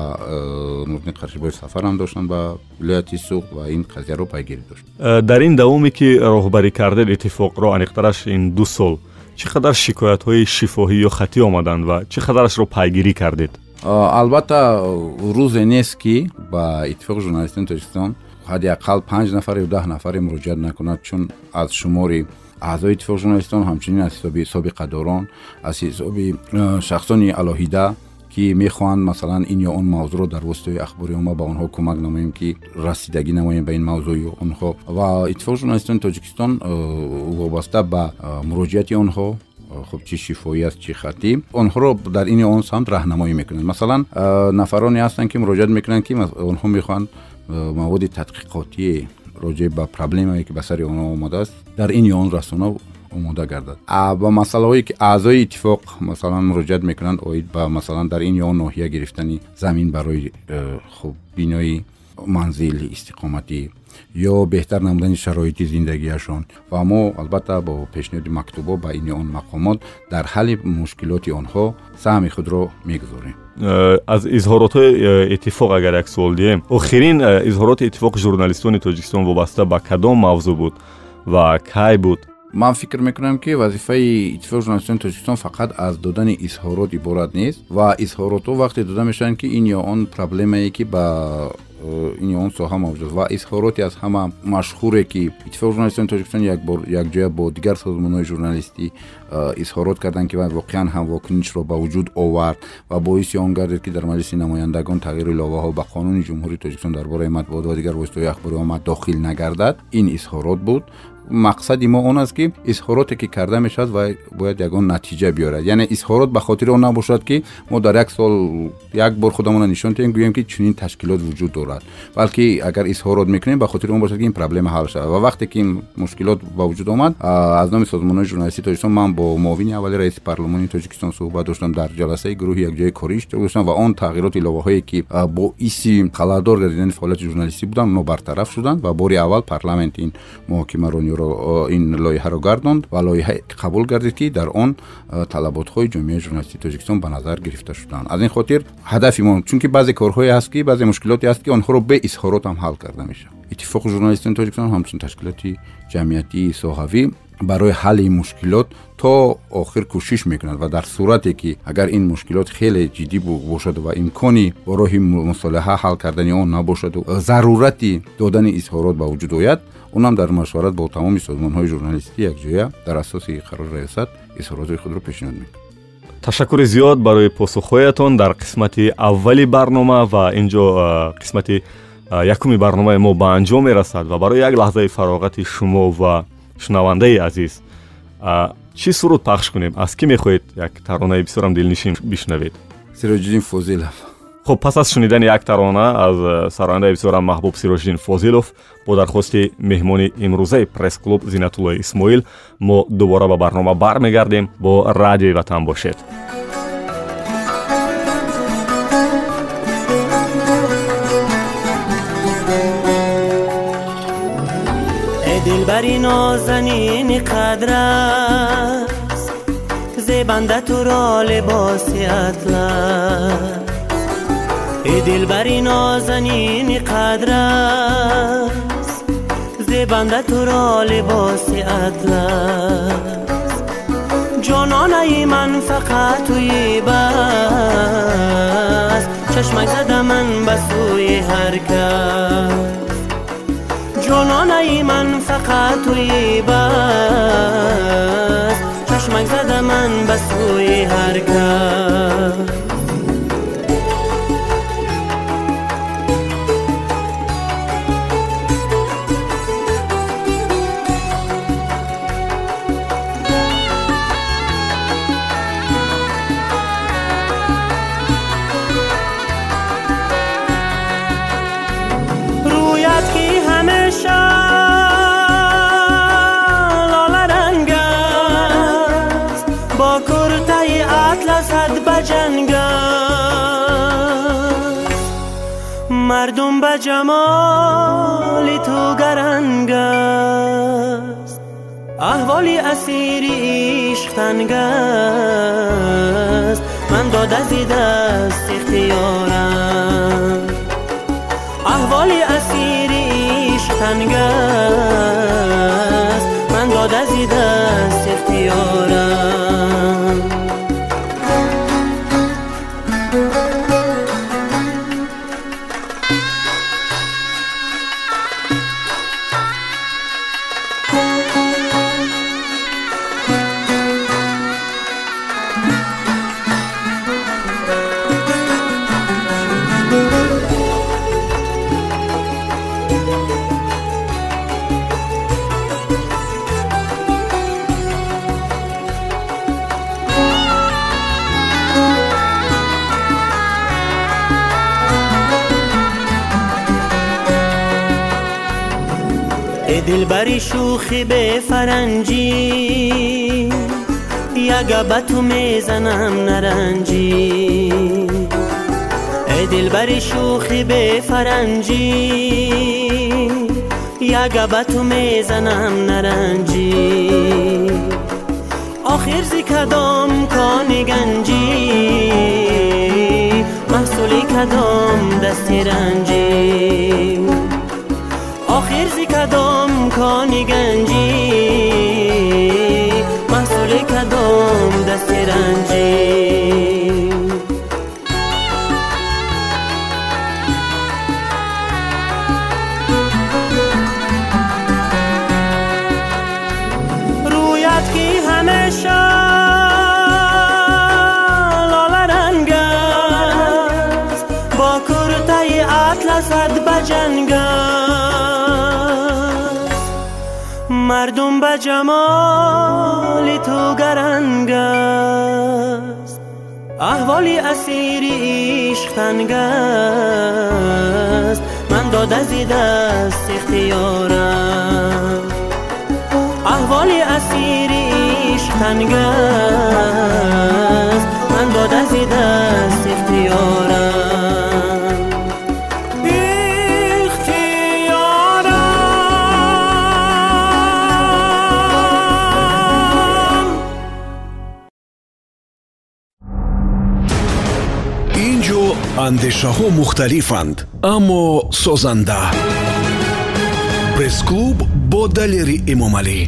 нурдин қаршибоев сафарам доштанд ба вилояти суғ ва ин қазияро пайгирӣ дошт
дар ин давоме ки роҳбарӣ кардед иттифоқро аниқтараш ин ду сол чӣ қадар шикоятҳои шифоҳӣ ё хатӣ омаданд ва чӣ қадарашро пайгирӣ кардед?
Албатта рӯзе нест ки ба иттифоқи журналистони тоҷикистон ҳадди ақал панҷ нафаре ё даҳ нафаре муроҷиат накунад чун аз шумори аъзои иттифоқи журналистон ҳамчунин аз ҳисоби собиқадорон аз ҳисоби шахсони алоҳида ки мехоҳанд масалан ин ё он мавзӯъро дар воситаҳои ахбори омма ба онҳо кӯмак намоем ки расидагӣ намоем ба ин мавзӯъ ё онҳо. Ва иттифоқи журналистони тоҷикистон вобаста ба муроҷиати онҳо. Хуб чӣ шифоӣ аст чӣ хатӣ онҳоро дар ини он самт раҳнамоӣ мекунанд. Масалан нафароне ҳастанд ки муроҷиат мекунанд ки онҳо мехоҳанд маводи тадқиқотие роҷеъ ба проблемае ки ба сари онҳо омадааст дар ин ё он расона омода гардад. Ба масъалаҳое ки аъзои иттифоқ масалан муроҷиат мекунанд оид ба масалан дар ин ё он ноҳия гирифтани замин барои хуб бинои манзил истиқоматӣ ё беҳтар намудани шароити зиндагиашон. Ва мо албатта бо пешниҳоди мактубо ба ини он мақомот дар ҳалли мушкилоти онҳо саҳми худро мегузорем.
Э, аз изҳоротҳои э, иттифоқ агар як суол диҳем. Охирин э, изҳороти иттифоқи журналистони тоҷикистон вобаста ба кадом мавзӯъ буд ва кай буд?
Ман фикр мекунам ки вазифаи иттифоқи журналистони тоҷикистон фақат аз додани изҳорот иборат нест ва изҳоротҳо вақте дода мешаванд ки ин ё он проблемае ки ба ин он соҳа мавҷуд. Ва изҳороте аз ҳама машҳуре ки иттифоқи журналистони тоҷикистон якбор якҷоя бо дигар созмонҳои журналистӣ изҳорот карданд ки воқеан ҳам вокунишро ба вуҷуд овард ва боиси он гардид ки дар маҷлиси намояндагон тағйири иловаҳо ба қонуни ҷумҳурии тоҷикистон дар бораи матбуот ва дигар воситаҳои ахбори оммад дохил нагардад. Ин изҳорот буд мақсади мо он аст ки изҳороте ки карда мешавад ва бояд ягон натиҷа биёрад яъне изҳорот ба хотири он набошад ки мо дар як сол як бор худамонро нишон диҳем гӯем ки чунин ташкилот вуҷуд дорад балки агар изҳорот мекунем ба хотири он бошад ки ин проблема ҳал шавад ва вақте ки ин мушкилот ба вуҷуд омад аз номи созмонҳои журналистии тоҷикистон ман бо муовини аввали раиси парлумони тоҷикистон суҳбат доштам дар ҷаласаи гурӯҳи якҷояи корӣ иштирок доштам ва он тағйироти иловаҳое ки боиси халалдор гардидани фаъолияти журналистӣ буданд оно бартараф шуданд ва бори аввал парламент ин муҳокимарониро ин лоиҳаро гардонд ва лоиҳае қабул гардид ки дар он талаботҳои ҷомеаи журналистии тоҷикистон ба назар гирифта шуданд. Аз ин хотир ҳадафи мо чунки баъзе корҳое ҳаст ки баъзе мушкилоте ҳаст ки онҳоро бе изҳорот ҳам ҳал карда мешавад. Иттифоқи журналистони тоҷикистон ҳамчун ташкилоти ҷамъиятии соҳавӣ барои ҳалли мушкилот то охир кӯшиш мекунад ва дар сурате ки агар ин мушкилот хеле ҷиддӣ бошаду ва имкони бо роҳи мусолиҳа ҳал кардани он набошаду зарурати додани изҳорот ба вуҷуд ояд онам дар машварат бо тамоми созмонҳои журналистӣ якҷоя дар асоси қарори раёсат изҳоротҳои худро пешниҳод мекунад.
Ташаккури зиёд барои посухҳоятон дар қисмати аввали барнома ва инҷо қисмати якуми барномаи мо ба анҷом мерасад ва барои як лаҳзаи фароғати шумо ва шунавандаи азиз. Чӣ суруд пахш кунем? Аз кӣ мехоҳед? Як таронаи бисёрам дилнишин бишнавед.
Сироҷиддин фозилов
хуб пас аз шунидани як тарона аз э, сарояндаи бисёрам маҳбуб сирожиддин фозилов бо дархости меҳмони имрӯзаи пресс-клуб зинатуллои исмоил мо дубора ба барнома бармегардем бо радиои ватан бошед.
Э, дилбари нозанини қадрас зебанда туро либоси атлас. ای دلبری نازنین قدر است زبنده تو را لباس اطلس. جانانه من فقط توی بس چشمک زده من به سوی هر کس. جانانه من فقط توی بس چشمک زده من به سوی هر کس. جمال تو گرنگ است. احوالی اسیری عشق تنگ است. من داد از دست اختیارم. احوالی اسیری عشق تنگ است. من داد از دست اختیارم. دلبری شوخی به فرنجی. یک به تو می‌زنم نرنجی. ای دلبری شوخی به فرنجی. یک به تو می‌زنم نرنجی. آخر زی کدام کانی گنجی. محصولی کدام دستی رنجی. آخر زی کدام کانی گنجی. محصول کدام دست رنجی؟ به جمال تو گرنگ است. احوالی اسیری عشق تنگ است. من داد از دست اختیارم. احوالی اسیری عشق تنگ است. من داد از دست اختیارم.
Андешаҳо мухталифанд аммо созанда. Пресс-клуб бо далери эмомалӣ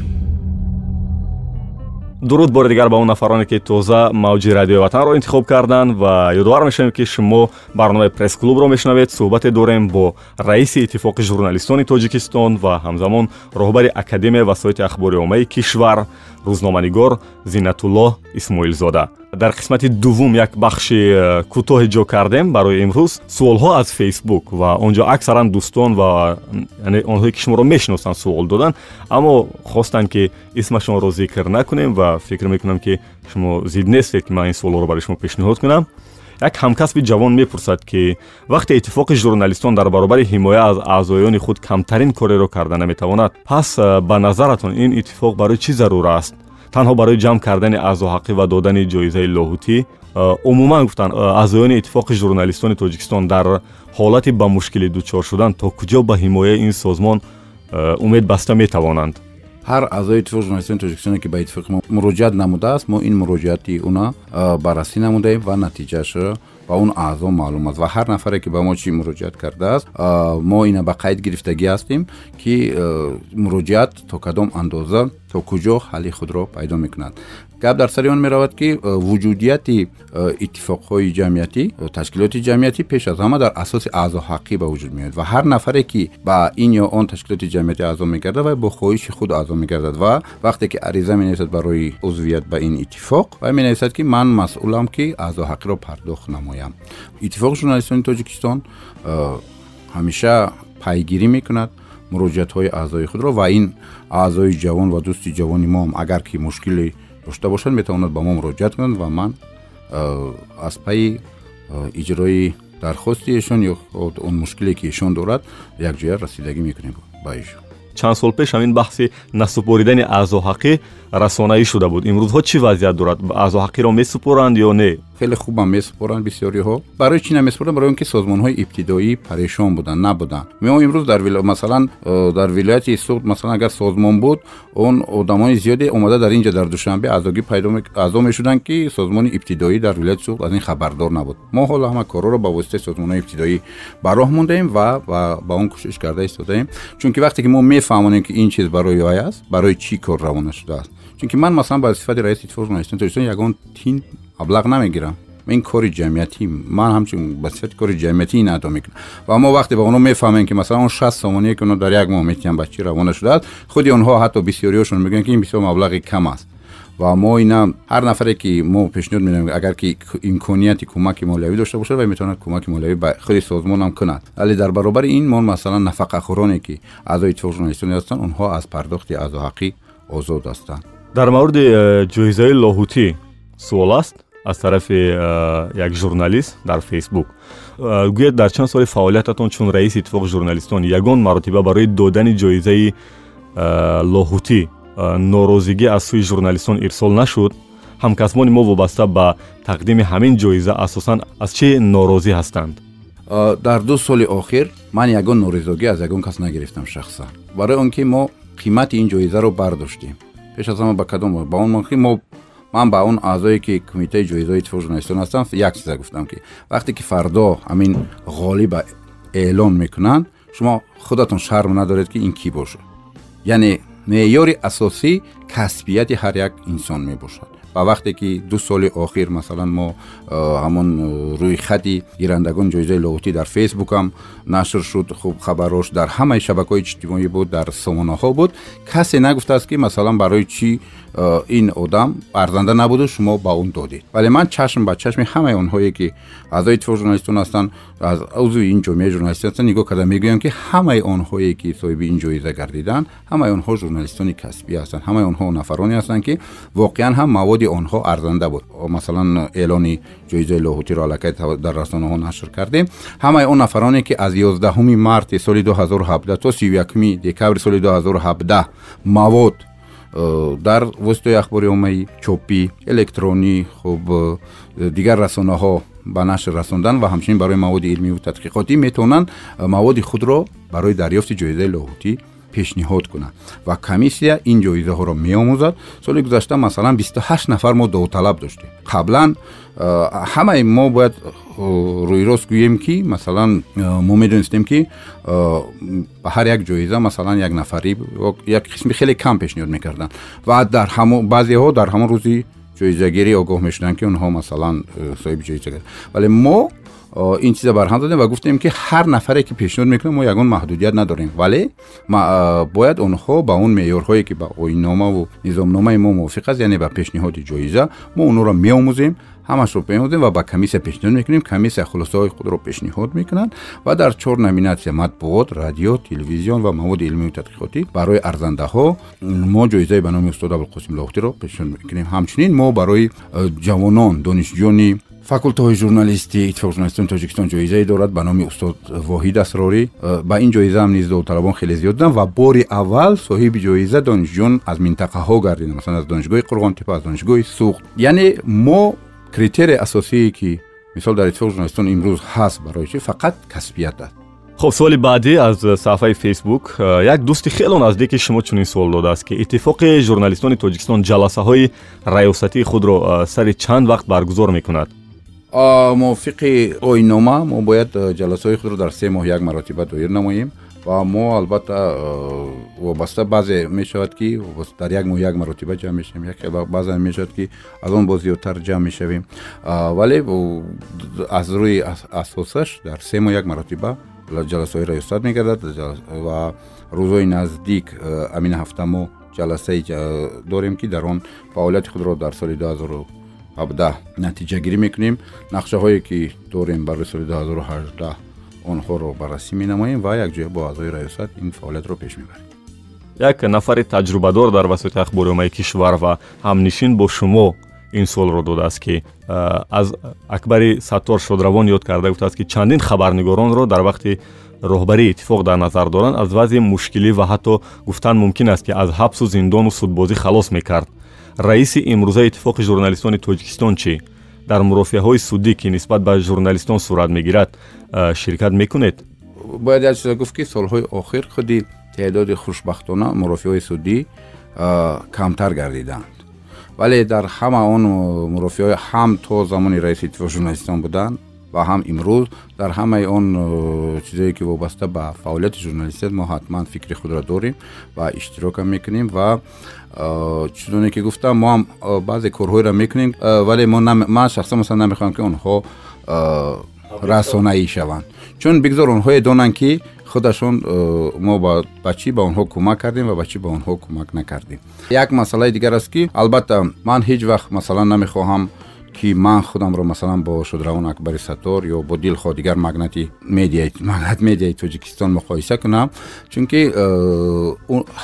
дуруд бори дигар ба он нафароне ки тоза мавҷи радиои ватанро интихоб карданд ва ёдовар мешавем ки шумо барномаи пресс-клубро мешунавед суҳбате дорем бо раиси иттифоқи журналистони тоҷикистон ва ҳамзамон роҳбари академия васоити ахбори оммаи кишвар рӯзноманигор зиннатулло исмоилзода. Дар қисмати дуввум як бахши э, кӯтоҳе ҷо кардем барои имрӯз суолҳо аз фейсбук ва он ҷо аксаран дӯстон ва онҳое ки шуморо мешиносанд суол доданд аммо хостанд ки исмашонро зикр накунем ва фикр мекунам ки шумо зид нестед ки ман ин суолҳоро барои шумо пешниҳод кунам як ҳамкасби ҷавон мепурсад ки вақте иттифоқи журналистон дар баробари ҳимоя аз аъзоёни худ камтарин кореро карда наметавонад пас э, ба назаратон ин иттифоқ барои чӣ зарур аст? Танҳо барои ҷамъ кардани аъзоҳаққӣ ва додани ҷоизаи лоҳутӣ э, умуман гуфтанд э, аъзоёни иттифоқи журналистони тоҷикистон дар ҳолати ба мушкилӣ дучор шудан то куҷо ба ҳимояи ин созмон умед баста метавонанд
ҳар аъзои иттифоқи журналистони тоҷикистоне ки ба иттифоқи мо муроҷиат намудааст мо ин муроҷиати уна баррасӣ намудаем ва натиҷааш ба он аъзо маълум аст. Ва ҳар нафаре ки ба мо чӣ муроҷиат кардааст мо ина ба қайд гирифтагӣ ҳастем ки муроҷиат то кадом андоза то куҷо ҳалли худро пайдо мекунад гап дар сари он меравад ки э, вуҷудияти э, иттифоқҳои ҷамъиятӣ э, ташкилоти ҷамъиятӣ пеш аз ҳама дар асоси аъзоҳақӣ ба вуҷуд меояд ва ҳар нафаре ки ба ин ё он ташкилоти ҷамъиятӣ аъзо мегардад вай бо хоҳиши худ аъзо мегардад ва вақте ки ариза менависад барои узвият ба ин иттифоқ вай менависад ки ман масъулам ки аъзоҳақиро пардохт намоям иттифоқи журналистони тоҷикистон ҳамеша пайгирӣ мекунад муроҷиатҳои аъзои худро ва ин аъзои ҷавон ва дӯсти ҷавони моам агар ки мушкиле дошта бошад метавонад ба мо муроҷиат кунанд ва ман аз пайи иҷрои дархости эшон ё он мушкиле ки эшон дорад якҷоя расидагӣ мекунем ба эшон
чанд сол пеш ҳамин баҳси насупоридани аъзоҳақӣ расонаӣ шуда буд имрӯзҳо чӣ вазъият дорад аъзоҳақиро месупоранд ё не
хеле хубам месупоранд бисёриҳо барои чӣ намесупоранд барои он ки созмонҳои ибтидоӣ парешон буданд набуданд мо имрӯз дар масалан э, дар вилояти суғд масалан агар созмон буд он одамони зиёде омада дар инҷа дар душанбе аъзогӣ пайдо аъзо мешуданд ки созмони ибтидоӣ дар вилояти суғд аз ин хабардор набуд мо ҳоло ҳама корҳоро ба воситаи созмонҳои ибтидоӣ ба роҳ мондаем ва ба он кӯшиш карда истодаем чунки вақте ки мо мефаҳмонем ки ин чиз барои вай аст барои чӣ кор равона шудааст чунки ман масалан ба сифати раиси иттифоқи журналистони тоҷикистон ягон тин маблағ намегирам ин кори ҷамъиятӣ ман ҳамчун ба сифати кори ҷамъиятӣ ин адо мекунам ва мо вақте ба онҳо мефаҳмем ки масалан он шаст сомоние ки онҳо дар як моҳ метиҳанд ба чӣ равона шудааст худи онҳо ҳатто бисёриҳошон мегӯянд ки ин бисёр маблағи кам аст ва мо ина ҳар нафаре ки мо пешниҳод менамем агар ки имконияти кӯмаки молиявӣ дошта бошад вай метавонад кӯмаки молиявӣ ба худи созмонам кунад вале дар баробари ин мо масалан нафақахӯроне ки аъзои иттифоқи журналистони ҳастанд онҳо аз пардохти аъзоҳақӣ озод ҳастанд
дар мавриди э, ҷоизаи лоҳутӣ суол аст аз тарафи э, як журналист дар фейсбук э, гӯяд дар чанд соли фаъолиятатон чун раиси иттифоқи журналистон ягон маротиба барои додани ҷоизаи лоҳутӣ норозигӣ аз сӯи журналистон ирсол нашуд. Ҳамкасбони мо вобаста ба тақдими ҳамин ҷоиза асосан аз чӣ норозӣ ҳастанд?
Дар ду соли охир ман ягон норизогӣ аз ягон кас нагирифтам шахсан барои он ки мо қимати ин ҷоизаро бардоштем пеш аз ҳама ба кадом ба он мо ман ба он аъзое ки кумитаи ҷоизаҳои иттифоқи журналистон ҳастам як чиза гуфтам ки вақте ки фардо ҳамин ғолиба эълон мекунанд шумо худатон шарм надоред ки ин кӣ бошад яъне меъёри асосӣ касбияти ҳар як инсон мебошад ва вақте ки ду соли охир масалан мо ҳамон рӯйхати гирандагони ҷоизаи лоғутӣ дар фейсбукам нашр шуд хуб хабарош дар ҳамаи шабакаҳои иҷтимоӣ буд дар сомонаҳо буд касе нагуфтааст ки масалан барои чӣ Э, ин одам арзанда набуду шумо ба он додед вале ман чашм ба чашми ҳамаи онҳое ки аъзои иттифоқи журналистон ҳастанд аз узви ин ҷомеаи журналистӣ ҳастанд нигоҳ карда мегӯям ки ҳамаи онҳое ки соҳиби ин ҷоиза гардиданд ҳамаи онҳо журналистони касбӣ ҳастанд ҳамаи онҳо нафароне ҳастанд ки воқеан ҳам маводи онҳо арзанда буд масалан эълони ҷоизаи лоҳутиро аллакай дар расонаҳо нашр кардем ҳамаи он нафароне ки аз ёздаҳуми марти соли 2017 то сию якуми декабри соли 2017 мавод Э, дар воситаҳои ахбори оммаӣ чопӣ электронӣ хуб э, дигар расонаҳо ба нашр расондан ва ҳамчунин барои маводи илмиву тадқиқотӣ метавонанд э, маводи худро барои дарёфти ҷоизаи лоҳутӣ пешниҳод кунад ва комиссия ин ҷоизаҳоро меомӯзад соли гузашта масалан 28 нафар мо довталаб доштем қаблан ҳамаи мо бояд рӯйрост гӯем ки масалан мо медонистем ки ба ҳар як ҷоиза масалан як нафарӣ як қисми хеле кам пешниҳод мекарданд ва дар баъзеҳо дар ҳамон рӯзи ҷоизагирӣ огоҳ мешуданд ки онҳо масалан соҳиби ҷоиза вале мо ин чиза барҳам задем ва гуфтем ки ҳар нафаре ки пешниҳод мекунад мо ягон маҳдудият надорем. Вале бояд онҳо ба он меъёрҳое ки ба оинномаву низомномаи мо мувофиқ аст яъне ба пешниҳоди ҷоиза мо онҳоро меомӯзем ҳамашро меомӯзем ва ба комиссия пешниҳод мекунем. Комиссия хулосаҳои худро пешниҳод мекунад ва дар чор номинатсия матбуот радио телевизион ва маводи илмию тадқиқотӣ барои арзандаҳо мо ҷоизаи ба номи устод абулқосим лохтиро пешниҳод мекунем. Ҳамчунин мо барои ҷавонон донишҷӯёни факултаҳои журналистӣ иттифоқи журналистони тоҷикистон ҷоизае дорад ба номи устод воҳид асрорӣ э, ба ин ҷоиза ҳам низ довталабон хеле зиёд буданд ва бори аввал соҳиби ҷоиза донишҷӯён аз минтақаҳо гардиданд масалан аз донишгоҳи қурғонтепа аз донишгоҳи суғд. Яъне мо критерияи асосие ки мисол дар иттифоқи журналистон имрӯз ҳаст барои чи фақат касбият аст.
Хуб суоли баъдӣ аз саҳифаи фейсбук э, як дӯсти хело наздики шумо чунин суол додааст ки иттифоқи журналистони тоҷикистон ҷаласаҳои раёсатии худро э, сари чанд вақт баргузор мекунад
мувофиқи оиннома мо бояд ҷаласаҳои худро дар се моҳ як маротиба доир намоем ва мо албатта э, вобаста баъзе мешавад ки дар як моҳ як маротиба ҷамъ мешавем як баъзе мешавад ки аз он бо зиёдтар ҷамъ мешавем. Вале аз рӯи асосаш дар се моҳ як маротиба ҷаласаҳои раёсат мегардад ва рӯзҳои наздик э, амин ҳафта мо ҷаласае дорем ки дар он фаъолияти худро дар соли 2017 натиҷагирӣ мекунем. Нақшаҳое ки дорем барои соли 2018 онҳоро баррасӣ менамоем ва якҷоя бо аъзои раёсат ин фаъолиятро пеш мебарем.
Як нафари таҷрубадор дар васоити ахбори оммаи кишвар ва ҳамнишин бо шумо ин суолро додааст ки аз акбари саттор шодравон ёд карда гуфтааст ки чандин хабарнигоронро дар вақти роҳбарии иттифоқ дар назар доранд. Аз вазъи мушкилӣ ва ҳатто гуфтан мумкин аст ки аз ҳабсу зиндону судбозӣ халос мекард раиси имрӯзаи иттифоқи журналистони тоҷикистон чӣ? Дар мурофиаҳои судӣ ки нисбат ба журналистон сурат мегирад ширкат мекунед?
Бояд як чиза гуфт ки солҳои охир худи теъдоди хушбахтона мурофиаҳои судӣ камтар гардиданд. Вале дар ҳама он мурофиаҳои ҳам то замони раиси иттифоқи журналистон буданд ва ҳам имрӯз дар ҳамаи он чизое ки вобаста ба фаъолияти журналистият мо ҳатман фикри худро дорем ва иштирокам мекунем ва чуноне ки гуфтам мо ҳам баъзе корҳоеро мекунем вале ман шахсан масалан намехоҳам ки онҳо расонаӣ шаванд. Чун бигзор онҳое донанд ки худашон мо ба чӣ ба онҳо кӯмак кардем ва ба чӣ ба онҳо кӯмак накардем. Як масъалаи дигар аст ки албатта ман ҳеҷ вақт масалан намехоҳам ки ман худамро масалан бо шудравон акбари саттор ё бо дилхо дигар магнати магнат медиаи тоҷикистон муқоиса кунам чунки э,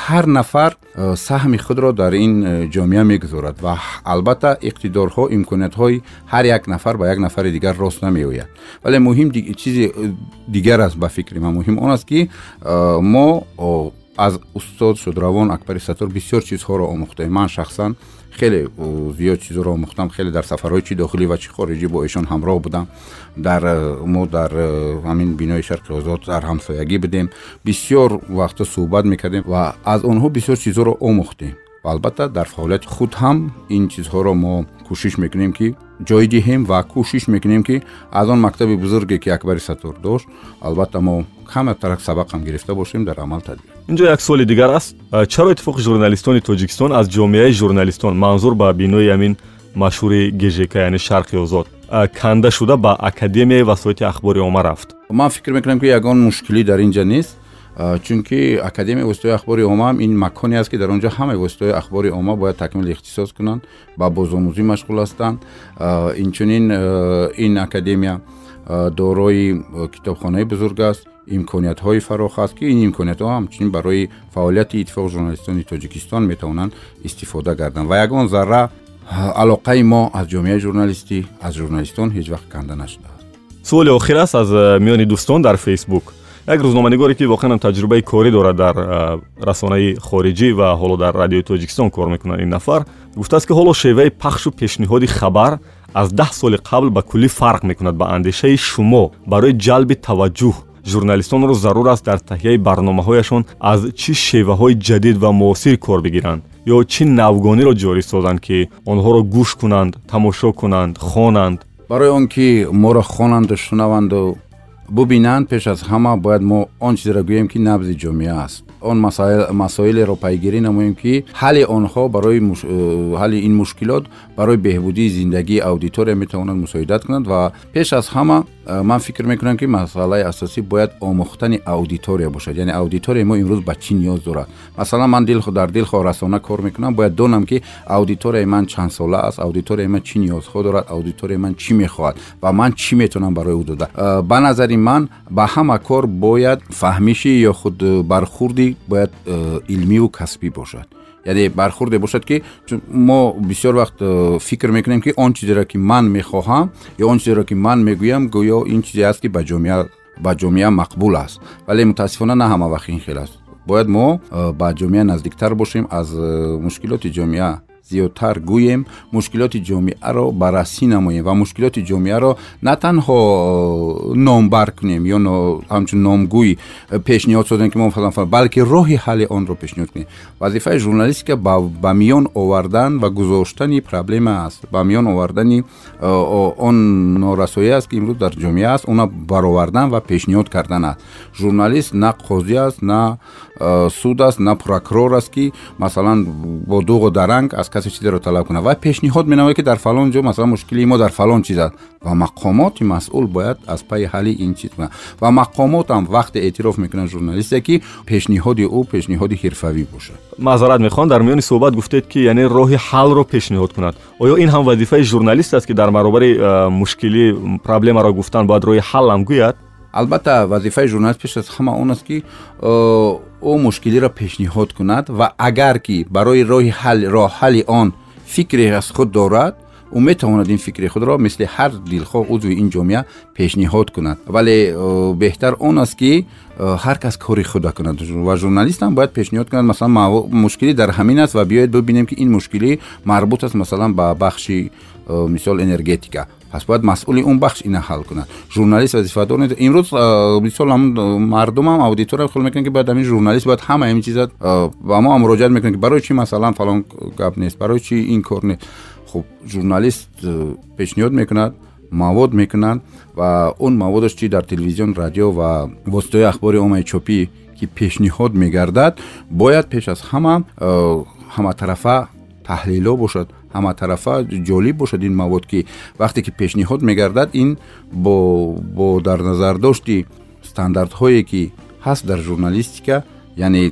ҳар нафар э, саҳми худро дар ин э, ҷомеа мегузорад ва албатта иқтидорҳо имкониятҳои ҳар як нафар ба як нафари дигар рост намеояд. Вале муҳим чизи дигар аст ба фикри ман муҳим он аст ки мо аз устод шудравон акбари саттор бисёр чизҳоро омӯхтаем. Ман шахсан хеле зиёд чизоро омӯхтам хеле дар сафарҳои чи дохилӣ ва чи хориҷӣ бо эшон ҳамроҳ будам дар мо дар ҳамин бинои шарқи озод дар ҳамсоягӣ будем бисёр вақта суҳбат мекардем ва аз онҳо бисёр чизҳоро омӯхтем ва албатта дар фаъолияти худ ҳам ин чизҳоро мо кӯшиш мекунем ки ҷой диҳем ва кӯшиш мекунем ки аз он мактаби бузурге ки акбари саттор дошт албатта мо каматарак сабақам гирифта бошем дар амал тадбир
инҷо як суоли дигар аст. Чаро иттифоқи журналистони тоҷикистон аз ҷомеаи журналистон? Манзур ба бинои амин машҳури гжк яъне шарқи озод. Канда шуда ба академияи васоити ахбори омма рафт?
Ман фикр мекунам ки ягон мушкилӣ дар ин ҷа нест чунки академияи воситаҳои ахбори оммаам ин маконе аст ки дар он ҷо ҳамаи воситаҳои ахбори омма бояд такмил ихтисос кунанд ба бозомӯзӣ машғул ҳастанд. Инчунин ин академия дорои китобхонаи бузург аст имкониятҳои фарох аст ки ин имкониятҳо ҳамчунин барои фаъолияти иттифоқи журналистони тоҷикистон метавонанд истифода гарданд. Ва ягон зарра алоқаи мо аз ҷомеаи журналистӣ аз журналистон ҳеҷ вақт канда нашудааст
суоли охир аст аз миёни дӯстон дар фейсбук як рӯзноманигоре ки воқеан таҷрубаи корӣ дорад дар расонаи хориҷӣ ва ҳоло дар радиои тоҷикистон кор мекунад ин нафар гуфтааст ки ҳоло шеваи пахшу пешниҳоди хабар аз даҳ соли қабл ба куллӣ фарқ мекунад ба андешаи шумо барои ҷалби таваҷҷӯҳ журналистонро зарур аст дар таҳияи барномаҳояшон аз чӣ шеваҳои ҷадид ва муосир кор бигиранд ё чӣ навгониро ҷорӣ созанд ки онҳоро гӯш кунанд тамошо кунанд хонанд?
Барои он ки моро хонанду шунаванду бубинанд пеш аз ҳама бояд мо он чизеро гӯем ки набзи ҷомеа аст. Он масоилеро пайгирӣ намоем ки ҳалли онҳо барои э, ҳалли ин мушкилот барои беҳбудии зиндагии аудитория метавонанд мусоидат кунанд ва пеш аз ҳама ман фикр мекунам ки масъалаи асосӣ бояд омӯхтани аудитория бошад яъне аудиторияи мо имрӯз ба чӣ ниёз дорад масалан ман дар дилхоҳ расона кор мекунам бояд донам ки аудиторияи ман чандсола аст аудиторияи ман чӣ ниёзҳо дорад аудиторияи ман чӣ мехоҳад ва ман чӣ метавонам барои ӯ дода э, ба назари ман ба ҳама кор бояд фаҳмишӣ ё худ бархурди бояд э, илмиву касбӣ бошад яъне бархурде бошад ки мо бисёр вақт э, фикр мекунем ки он чизеро ки ман мехоҳам ё он чизеро ки ман мегӯям гӯё ин чизе аст ки ба ҷомеа ба ҷомеа мақбул аст. Вале мутаассифона на ҳама вақт ин хел аст. Бояд мо э, ба ҷомеа наздиктар бошем аз мушкилоти ҷомеа зиёдтар гӯем мушкилоти ҷомеаро баррасӣ намоем ва мушкилоти ҷомеаро на танҳо э, номбар кунем ё ҳамчун номгӯй э, пешниҳод созем ки мо балки роҳи ҳалли онро пешниҳод кунем. Вазифаи журналистика ба миён овардан ва гузоштани проблема аст. Ба миён овардани э, он норасоӣ аст ки имрӯз дар ҷомеа аст она баровардан ва пешниҳод кардан аст. Журналист на қозӣ аст на суд аст на прокурор аст ки масалан бо дуғу даранг аз касе чизеро талаб кунад ва пешниҳод менамояд ки дар фалон ҷо масалан мушкили мо дар фалон чиз аст ва мақомоти масъул бояд аз пайи ҳалли ин чиз кунад ва мақомотам вақте эътироф мекунад журналисте ки пешниҳоди ӯ пешниҳоди ҳирфавӣ бошад
маъзарат мехоҳам дар миёни суҳбат гуфтед ки яъне роҳи ҳаллро пешниҳод кунад оё ин ҳам вазифаи журналист аст ки дар баробари мушкилӣ проблемаро гуфтан бояд роҳи ҳаллам гӯяд
албатта вазифаи журналист пеш аз ҳама он аст ки ӯ мушкилиро пешниҳод кунад ва агар ки барои роҳи роҳ ҳалли он фикре аз худ дорад ӯ метавонад ин фикри худро мисли ҳар дилхоҳ узви ин ҷомеа пешниҳод кунад. Вале беҳтар он аст ки ҳар кас кори худа кунад. Ва журналистам бояд пешниҳод кунад. Масалан мушкилӣ дар ҳамин аст ва биёед бибинем ки ин мушкилӣ марбут аст масалан ба бахши мисол энергетика пас бояд масъули он бахш ина ҳал кунад. Журналист вазифадор нест имрӯз мисол ҳамн мардумам аудитория хел мекунад ки бояд ҳамин журналист бояд ҳама ҳамин чиза ба мо муроҷиат мекунад ки барои чӣ масалан фалон гап нест барои чӣ ин кор нест. Хуб журналист пешниҳод мекунад мавод мекунад ва он маводаш чи дар телевизион радио ва воситаҳои ахбори оммаи чопӣ ки пешниҳод мегардад бояд пеш аз ҳама ҳаматарафа таҳлило бошад ҳаматарафа ҷолиб бошад ин мавод ки вақте ки пешниҳод мегардад ин бо дар назардошти стандартҳое ки ҳаст дар журналистика яъне э,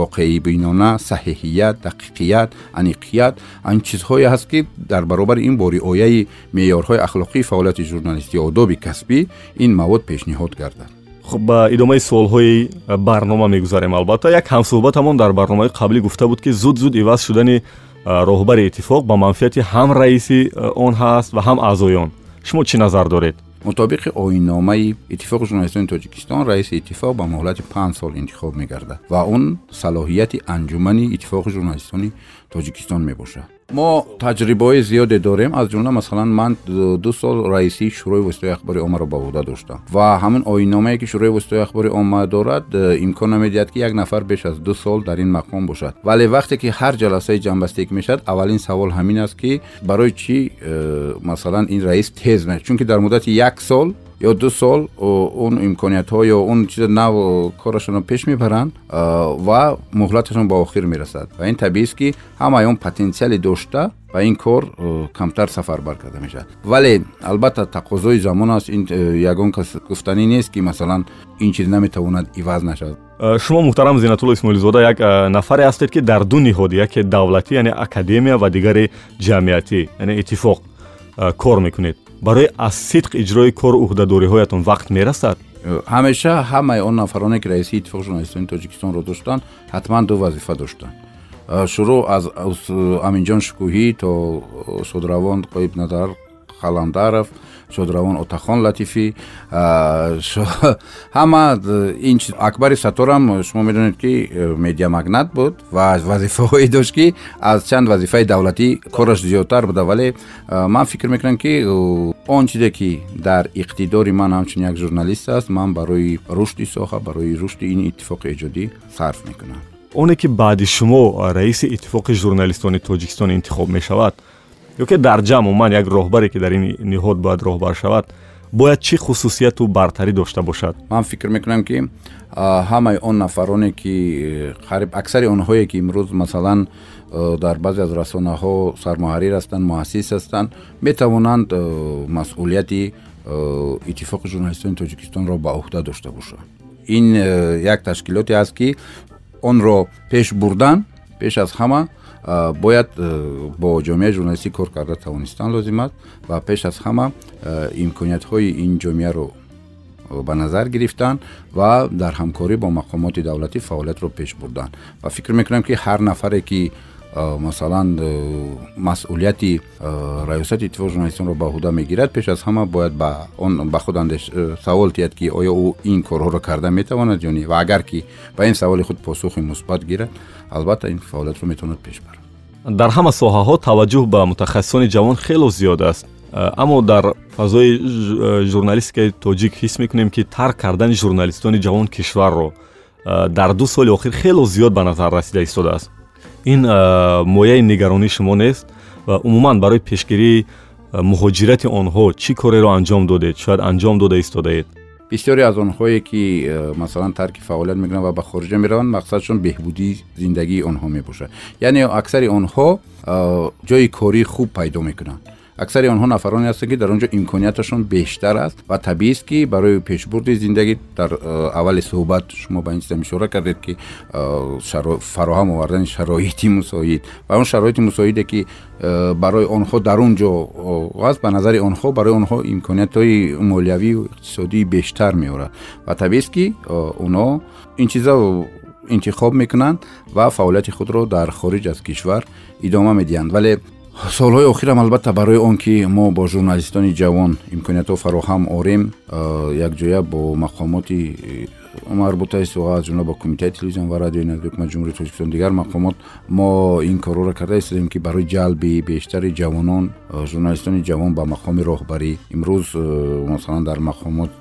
воқеибинона саҳеҳият дақиқият аниқият ан чизҳое ҳаст ки дар баробари ин бо риояи меъёрҳои ахлоқии фаъолияти журналистӣ одоби касбӣ ин мавод пешниҳод гардад.
Хуб ба идомаи суолҳои барнома мегузарем албатта. Як ҳамсӯҳбатамон дар барномаи қаблӣ гуфта буд ки зуд зуд иваз шудани роҳбари иттифоқ ба манфиати ҳам раиси он ҳаст ва ҳам аъзоён шумо чӣ назар доред
мутобиқи оинномаи иттифоқи журналистони тоҷикистон раиси иттифоқ ба муҳлати панҷ сол интихоб мегардад ва он салоҳияти анҷумани иттифоқи журналистони тоҷикистон мебошад мо таҷрибаҳои зиёде дорем. Аз ҷумла масалан ман ду сол раисии шӯрои воситаҳои ахбори оммаро ба ӯҳда доштам. Ва ҳамин оинномае ки шӯрои воситаҳои ахбори омма дорад э, имкон намедиҳад ки як нафар беш аз ду сол дар ин мақом бошад. Вале вақте ки ҳар ҷаласаи ҷанбастӣ ки мешавад аввалин савол ҳамин аст ки барои чӣ э, масалан ин раис тез мешавад? Чунки дар муддати як сол ё ду сол он имкониятҳо ё он чиза нав корашонро пеш мебаранд ва муҳлаташон ба охир мерасад ва ин табиист ки ҳамаи он потенсиале дошта ба ин кор камтар сафарбар карда мешавад вале албатта тақозои замон аст ин э, ягон кас гуфтанӣ нест ки масалан ин чиз наметавонад иваз нашавад
шумо муҳтарам зинатулло исмоилзода як нафаре ҳастед ки дар ду ниҳод яке давлатӣ яъне академия ва дигаре ҷамъиятӣ яъне иттифоқ кор мекунед барои аз сидқ иҷрои кору уҳдадориҳоятон вақт мерасад?
Ҳамеша ҳамаи он нафароне ки раиси иттифоқи журналистони тоҷикистонро доштанд ҳатман ду вазифа доштанд. Шурӯъ аз аминҷон шукӯҳӣ то шодравон қоиб назар қаламдаров шодравон отахон латифӣ ҳама ин акбари саторам шумо медонед ки э, медиамагнат буд ва вазифаҳое дошт ки аз чанд вазифаи давлатӣ кораш зиёдтар буда. Вале ман фикр мекунам ки он чизе ки дар иқтидори ман ҳамчун як журналист аст ман барои рушди соҳа барои рушди ин иттифоқи эҷодӣ сарф мекунам.
Оне ки баъди шумо раиси иттифоқи журналистони тоҷикистон интихоб мешавад ё ки дар ҷамъ умуман як роҳбаре ки дар ин ниҳод бояд роҳбар шавад бояд чӣ хусусияту бартарӣ дошта бошад?
Ман фикр мекунам ки ҳамаи он нафароне ки қариб аксари онҳое ки имрӯз масалан дар баъзе аз расонаҳо сармуҳаррир ҳастанд муассис ҳастанд метавонанд масъулияти иттифоқи журналистони тоҷикистонро ба уҳда дошта бошанд ин як ташкилоте аст ки онро пеш бурдан пеш аз ҳама бояд э, бо ҷомеаи журналистӣ кор карда тавонистан лозим аст ва пеш аз ҳама э, имкониятҳои ин ҷомеаро э, ба назар гирифтан ва дар ҳамкорӣ бо мақомоти давлатӣ фаъолиятро пеш бурдан ва фикр мекунам ки ҳар нафаре ки масалан масъулияти раёсати иттифоқи журналистонро ба ӯҳда мегирад пеш аз ҳама бояд ба он ба худ савол тиҳад ки оё ӯ ин корҳоро карда метавонад ё не ва агар ки ба ин саволи худ посухи мусбат гирад албатта ин фаъолиятро метавонад пеш барад
дар ҳама соҳаҳо таваҷҷӯҳ ба мутахассисони ҷавон хело зиёд аст. Аммо дар фазои журналистикаи тоҷик ҳис мекунем ки тарк кардани журналистони ҷавон кишварро дар ду соли охир хело зиёд ба назар расида истодааст ин мояи нигаронии шумо нест ва умуман барои пешгирии муҳоҷирати онҳо чӣ кореро анҷом додед шояд анҷом дода истодаед
бисёре аз онҳое ки э, масалан тарки фаъолият мекунанд ва ба хориҷа мераванд мақсадшон беҳбудии зиндагии онҳо мебошад яъне аксари онҳо э, ҷои корӣ хуб пайдо мекунанд аксари онҳо нафароне ҳастанд ки дар он ҷо имконияташон бештар аст ва табиист ки барои пешбурди зиндагӣ дар э, аввали суҳбат шумо ба ин чизам ишора кардед ки э, фароҳам овардани шароити мусоид. Ва он шароити мусоиде ки э, барои онҳо дар он ҷо аст ба назари онҳо барои онҳо имкониятҳои молиявию иқтисодии бештар меорад. Ва табиист ки онҳо ин чиза интихоб мекунанд ва фаъолияти худро дар хориҷ аз кишвар идома медиҳанд. Вале солҳои охирам албатта барои он ки мо бо журналистони ҷавон имкониятҳо фароҳам орем якҷоя бо мақомоти марбутаи аз ҷумла бо кумитаи телевизион ва радиои назди ҳукумати ҷумҳурии тоҷикистон дигар мақомот мо ин корҳоро карда истодем ки барои ҷалби бештари ҷавонон журналистони ҷавон ба мақоми роҳбарӣ. Имрӯз масалан дар мақомоти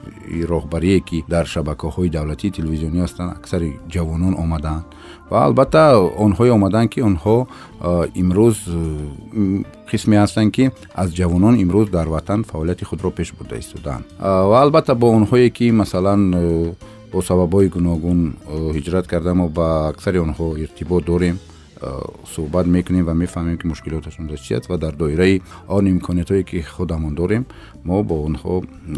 роҳбарие ки дар шабакаҳои давлатии телевизионӣ ҳастанд аксари ҷавонон омадаанд ва албатта онҳое омаданд ки онҳо имрӯз қисме ҳастанд ки аз ҷавонон имрӯз дар ватан фаъолияти худро пеш бурда истодаанд ва албатта бо онҳое ки масалан бо сабабҳои гуногун ҳиҷрат карда мо ба аксари онҳо иртибот дорем суҳбат мекунем ва мефаҳмем ки мушкилоташон дар чи аст ва дар доираи он имкониятҳое ки худамон дорем мо бо онҳо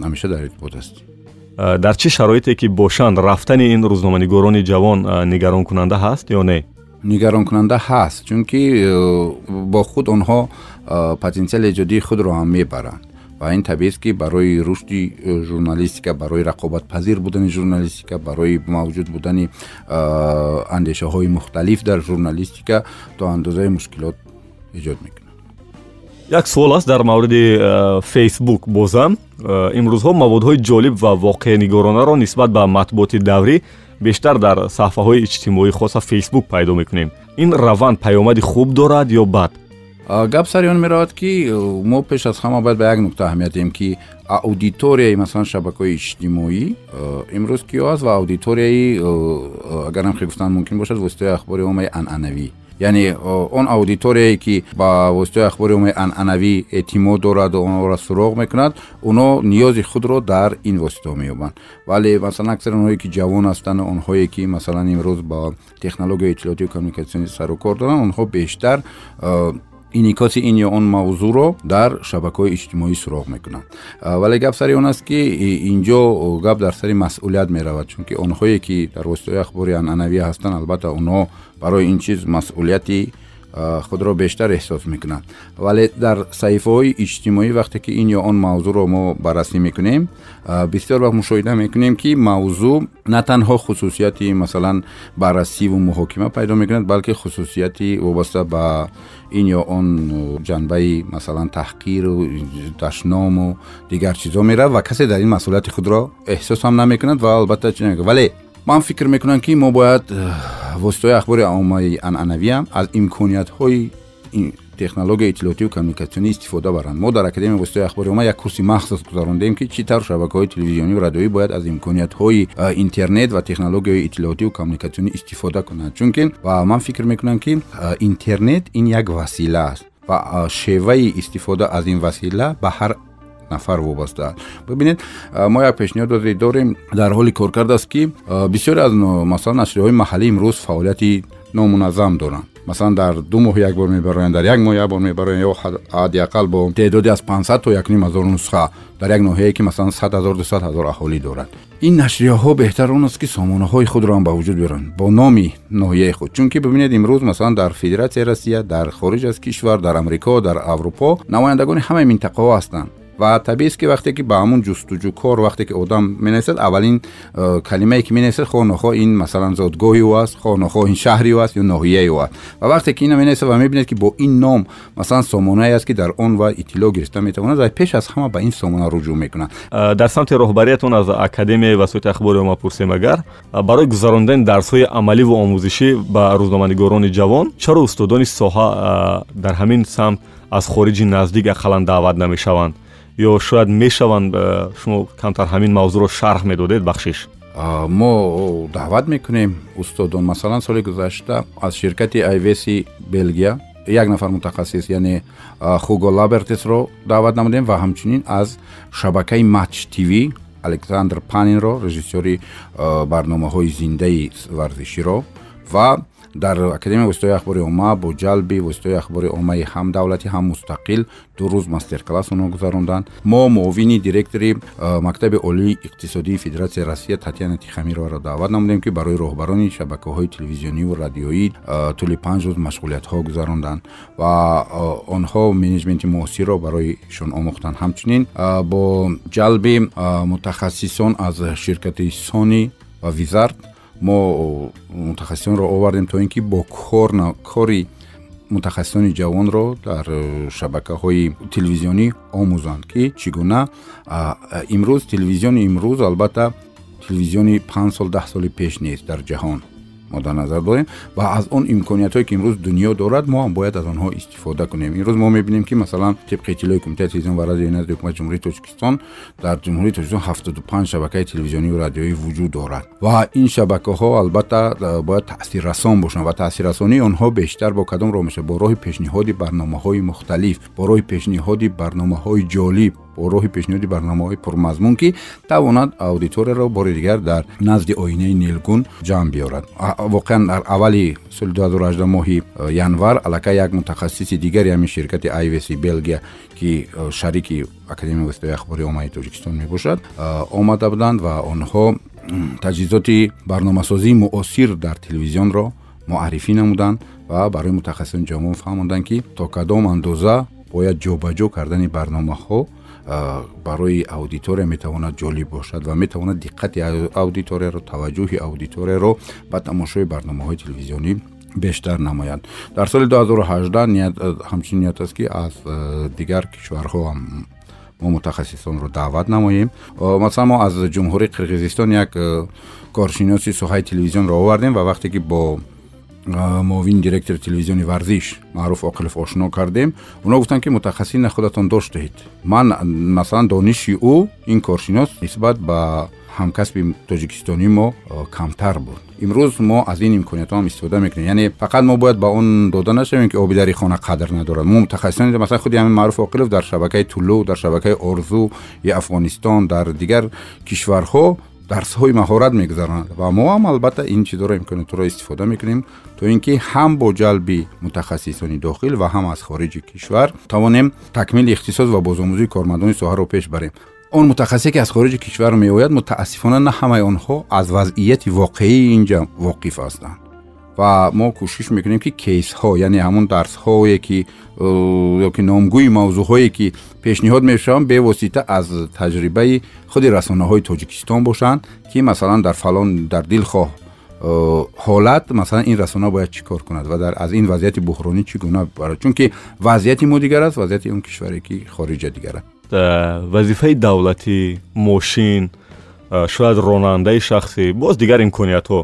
ҳамеша дар иртибот ҳастем
дар чӣ шароите ки бошанд рафтани ин рӯзноманигорони ҷавон нигаронкунанда ҳаст ё не?
Нигаронкунанда ҳаст чунки бо худ онҳо потенсиали эҷодии худро ҳам мебаранд. Ва ин табиист ки барои рушди э, журналистика барои рақобатпазир будани журналистика барои мавҷуд будани э, андешаҳои мухталиф дар журналистика то андозае мушкилот эҷод мекунад
як суол аст дар мавриди э, фейсбук бозам имрӯзҳо маводҳои ҷолиб ва воқеанигоронаро нисбат ба матбуоти даврӣ бештар дар саҳфаҳои иҷтимоӣ хоса фейсбук пайдо мекунем. Ин раванд паёмади хуб дорад ё бад?
Гап сари он меравад ки мо пеш аз ҳама бояд ба як нукта аҳамият диҳем ки аудиторияи масалан шабакаҳои иҷтимоӣ имрӯз киё аст ва аудиторияи агарам хел гуфтан мумкин бошад воситаи ахбори омаи анъанавӣ яъне он аудиторияе ки ба воситаи ахбори омаи анъанавӣ эътимод дорад онро суроғ мекунад онҳо ниёзи худро дар ин воситаҳо меёбанд. Вале масалан аксари онҳое ки ҷавон ҳастанд онҳое ки масалан имрӯз ба технологияи иттилоотию коммуникатсионӣ сару кор доранд онҳо бештар инъикоси ин ё он мавзӯъро дар шабакаҳои иҷтимоӣ суроғ мекунанд. Вале гап сари он аст ки инҷо гап дар сари масъулият меравад чунки онҳое ки дар воситаҳои ахбори анъанавӣ ҳастанд албатта онҳо барои ин чиз масъулияти худро бештар эҳсос мекунанд вале дар саҳифаҳои иҷтимоӣ вақте ки ин ё он мавзӯъро мо баррасӣ мекунем бисёр вақт мушоҳида мекунем ки мавзӯъ на танҳо хусусияти масалан баррасиву муҳокима пайдо мекунад балки хусусияти вобаста ба ин ё он ҷанбаи масалан таҳқиру дашному дигар чизо меравад ва касе дар ин масъулияти худро эҳсосам намекунад ва албатта вале ман фикр мекунам ки мо бояд э, воситаҳои ахбори оммаи анъанавиам аз имкониятҳои технологияи иттилоотию коммуникатсионӣ истифода баранд. Мо дар академияи воситаҳои ахбори омма як курси махсус гузарондем ки чӣ тавр шабакаҳои телевизиониву радиоӣ бояд аз имкониятҳои э, интернет ва технологияи иттилоотию коммуникатсионӣ истифода кунанд. Чунки ва ман фикр мекунам ки э, интернет ин як васила аст ва шеваи истифода аз ин васила ба ҳар нафар вобаста. Аст бибинед мо як пешниҳоде дорем дар ҳоли коркард аст ки бисёре аз масалан нашриҳои маҳаллӣ имрӯз фаъолияти номуназзам доранд масалан дар ду моҳ як бор мебароянд дар як моҳ як бор мебароянд ё ҳаддиақал бо теъдоди аз 500 то якним ҳазор нусха дар як ноҳияе ки масалан сад ҳазор дусад ҳазор аҳолӣ дорад. Ин нашрияҳо беҳтар он аст ки сомонаҳои худро ҳам ба вуҷуд биёранд бо номи ноҳияи худ. Чунки бибинед имрӯз масалан дар федератсияи россия дар хориҷ аз кишвар дар амрико дар аврупо намояндагони ҳамаи минтақаҳо ҳастанд ва табиист ки вақте ки ба ҳамун ҷустуҷӯкор вақте ки одам менависад аввалин э, калимае ки менависад хоҳ нохоҳ ин масалан зодгоҳи ӯ аст хоҳ нохоҳ ин шаҳри ӯ аст ё ноҳияи ӯ аст. Ва вақте ки ина менависад ва мебинед ки бо ин ном масалан сомонае аст ки дар он ва иттилоъ гирифта метавонад ва пеш аз ҳама ба ин сомона руҷӯъ мекунад.
Э, дар самти роҳбариятон аз академияи васоити ахбори омма пурсем агар э, барои гузарондани дарсҳои амаливу омӯзишӣ ба рӯзноманигорони ҷавон чаро устодони соҳа дар ҳамин самт аз хориҷи наздик ақаллан даъват намешаванд ё шояд мешаванд шумо камтар ҳамин мавзӯъро шарҳ медодед бахшиш?
Мо даъват мекунем. Устодон масалан соли гузашта аз ширкати айвеси белгия як нафар мутахассис яъне хуго лабертесро даъват намудем ва ҳамчунин аз шабакаи матч тв александр панинро режиссёри барномаҳои зиндаи варзиширо ва дар академияи воситаҳои ахбори омма бо ҷалби воситаҳои ахбори оммаи ҳам давлатӣ ҳам мустақил ду рӯз мастеркласс онҳо гузаронданд. мо муовини директори мактаби олии иқтисодии федератсияи россия татьяна тихамированро даъват намудем ки барои роҳбарони шабакаҳои телевизиониву радиоӣ тӯли панҷ рӯз машғулиятҳо гузаронданд. ва онҳо менеҷменти муосирро бароишон омӯхтанд. ҳамчунин бо ҷалби мутахассисон аз ширкати сони ва визард мо мутахассисонро овардем то ин ки бо кори мутахассисони ҷавонро дар шабакаҳои телевизионӣ омӯзанд ки чӣ гуна? Имрӯз телевизиони имрӯз албатта телевизиони панҷ сол даҳ соли пеш нест дар ҷаҳон мо дар назар дорем ва аз он имкониятҳое ки имрӯз дунё дорад мо ҳам бояд аз онҳо истифода кунем. Имрӯз мо мебинем ки масалан тибқи иттилои кумитаи телевизион ва радиои назди ҳукумати ҷумҳурии тоҷикистон дар ҷумҳурии тоҷикистон ҳафтоду панҷ шабакаи телевизиониву радиоӣ вуҷуд дорад. Ва ин шабакаҳо албатта бояд таъсиррасон бошанд ва таъсиррасонии онҳо бештар бо кадом роҳ мешавад бо роҳи пешниҳоди барномаҳои мухталиф бо роҳи пешниҳоди барномаҳои ҷолиб роҳи пешниҳоди барномаҳои пурмазмун ки тавонад аудиторияро бори дигар дар назди оинаи нилгун ҷамъ биёрад. Воқеан дар аввали соли 2018 моҳи э, январ аллакай як мутахассиси дигари ҳамин ширкати айвеси белгия ки э, шарики академияи воситаи ахбори оммаи тоҷикистон мебошад э, омада буданд ва онҳо таҷҳизоти барномасозии муосир дар телевизионро муаррифӣ намуданд ва барои мутахассисони ҷавон фаҳмонданд ки то кадом андоза бояд ҷобаҷо кардани барномаҳо барои аудитория метавонад ҷолиб бошад ва метавонад диққати аудиторияро таваҷҷӯҳи аудиторияро ба тамошои барномаҳои телевизионӣ бештар намояд дар соли 2018 ҳамчунин ният аст ки аз дигар кишварҳо ҳам мо мутахассисонро даъват намоем. Масалан мо аз ҷумҳурии қирғизистон як коршиноси соҳаи телевизионро овардем ва вақте ки бо муовини директори телевизиони варзиш маъруф оқилов ошно кардем онҳо гуфтанд ки мутахассисина худатон доштаед ман масалан дониши ӯ ин коршинос нисбат ба ҳамкасби тоҷикистони мо камтар буд имрӯз мо аз ин имкониятҳоам истифода мекунем яъне фақат мо бояд ба он дода нашавем ки оби дари хона қадр надорад мо мутахассисони масалан худи ҳамин маъруф оқилов дар шабакаи тулу дар шабакаи орзу и афғонистон дар дигар кишварҳо дарсҳои маҳорат мегузаронад ва мо ҳам албатта ин чизоро имкониятро истифода мекунем то ин ки ҳам бо ҷалби мутахассисони дохил ва ҳам аз хориҷи кишвар тавонем такмили ихтисос ва бозомӯзии кормандони соҳаро пеш барем. Он мутахассисе ки аз хориҷи кишвар меояд мутаассифона на ҳамаи онҳо аз вазъияти воқеии ин ҷамъ воқиф ҳастанд ва мо кӯшиш мекунем ки кейсҳо яъне ҳамун дарсҳое ки ё ки номгӯи мавзӯъҳое ки пешниҳод мешаванд бевосита аз таҷрибаи худи расонаҳои тоҷикистон бошанд ки масалан дар фалон дар дилхоҳ ҳолат масалан ин расона бояд чӣ кор кунад ва аз ин вазъияти буҳронӣ чӣ гуна барад чунки вазъияти мо дигар аст вазъияти он кишваре ки хориҷа дигар аст
вазифаи давлатӣ мошин шояд ронандаи шахсӣ боз дигар имкониятҳо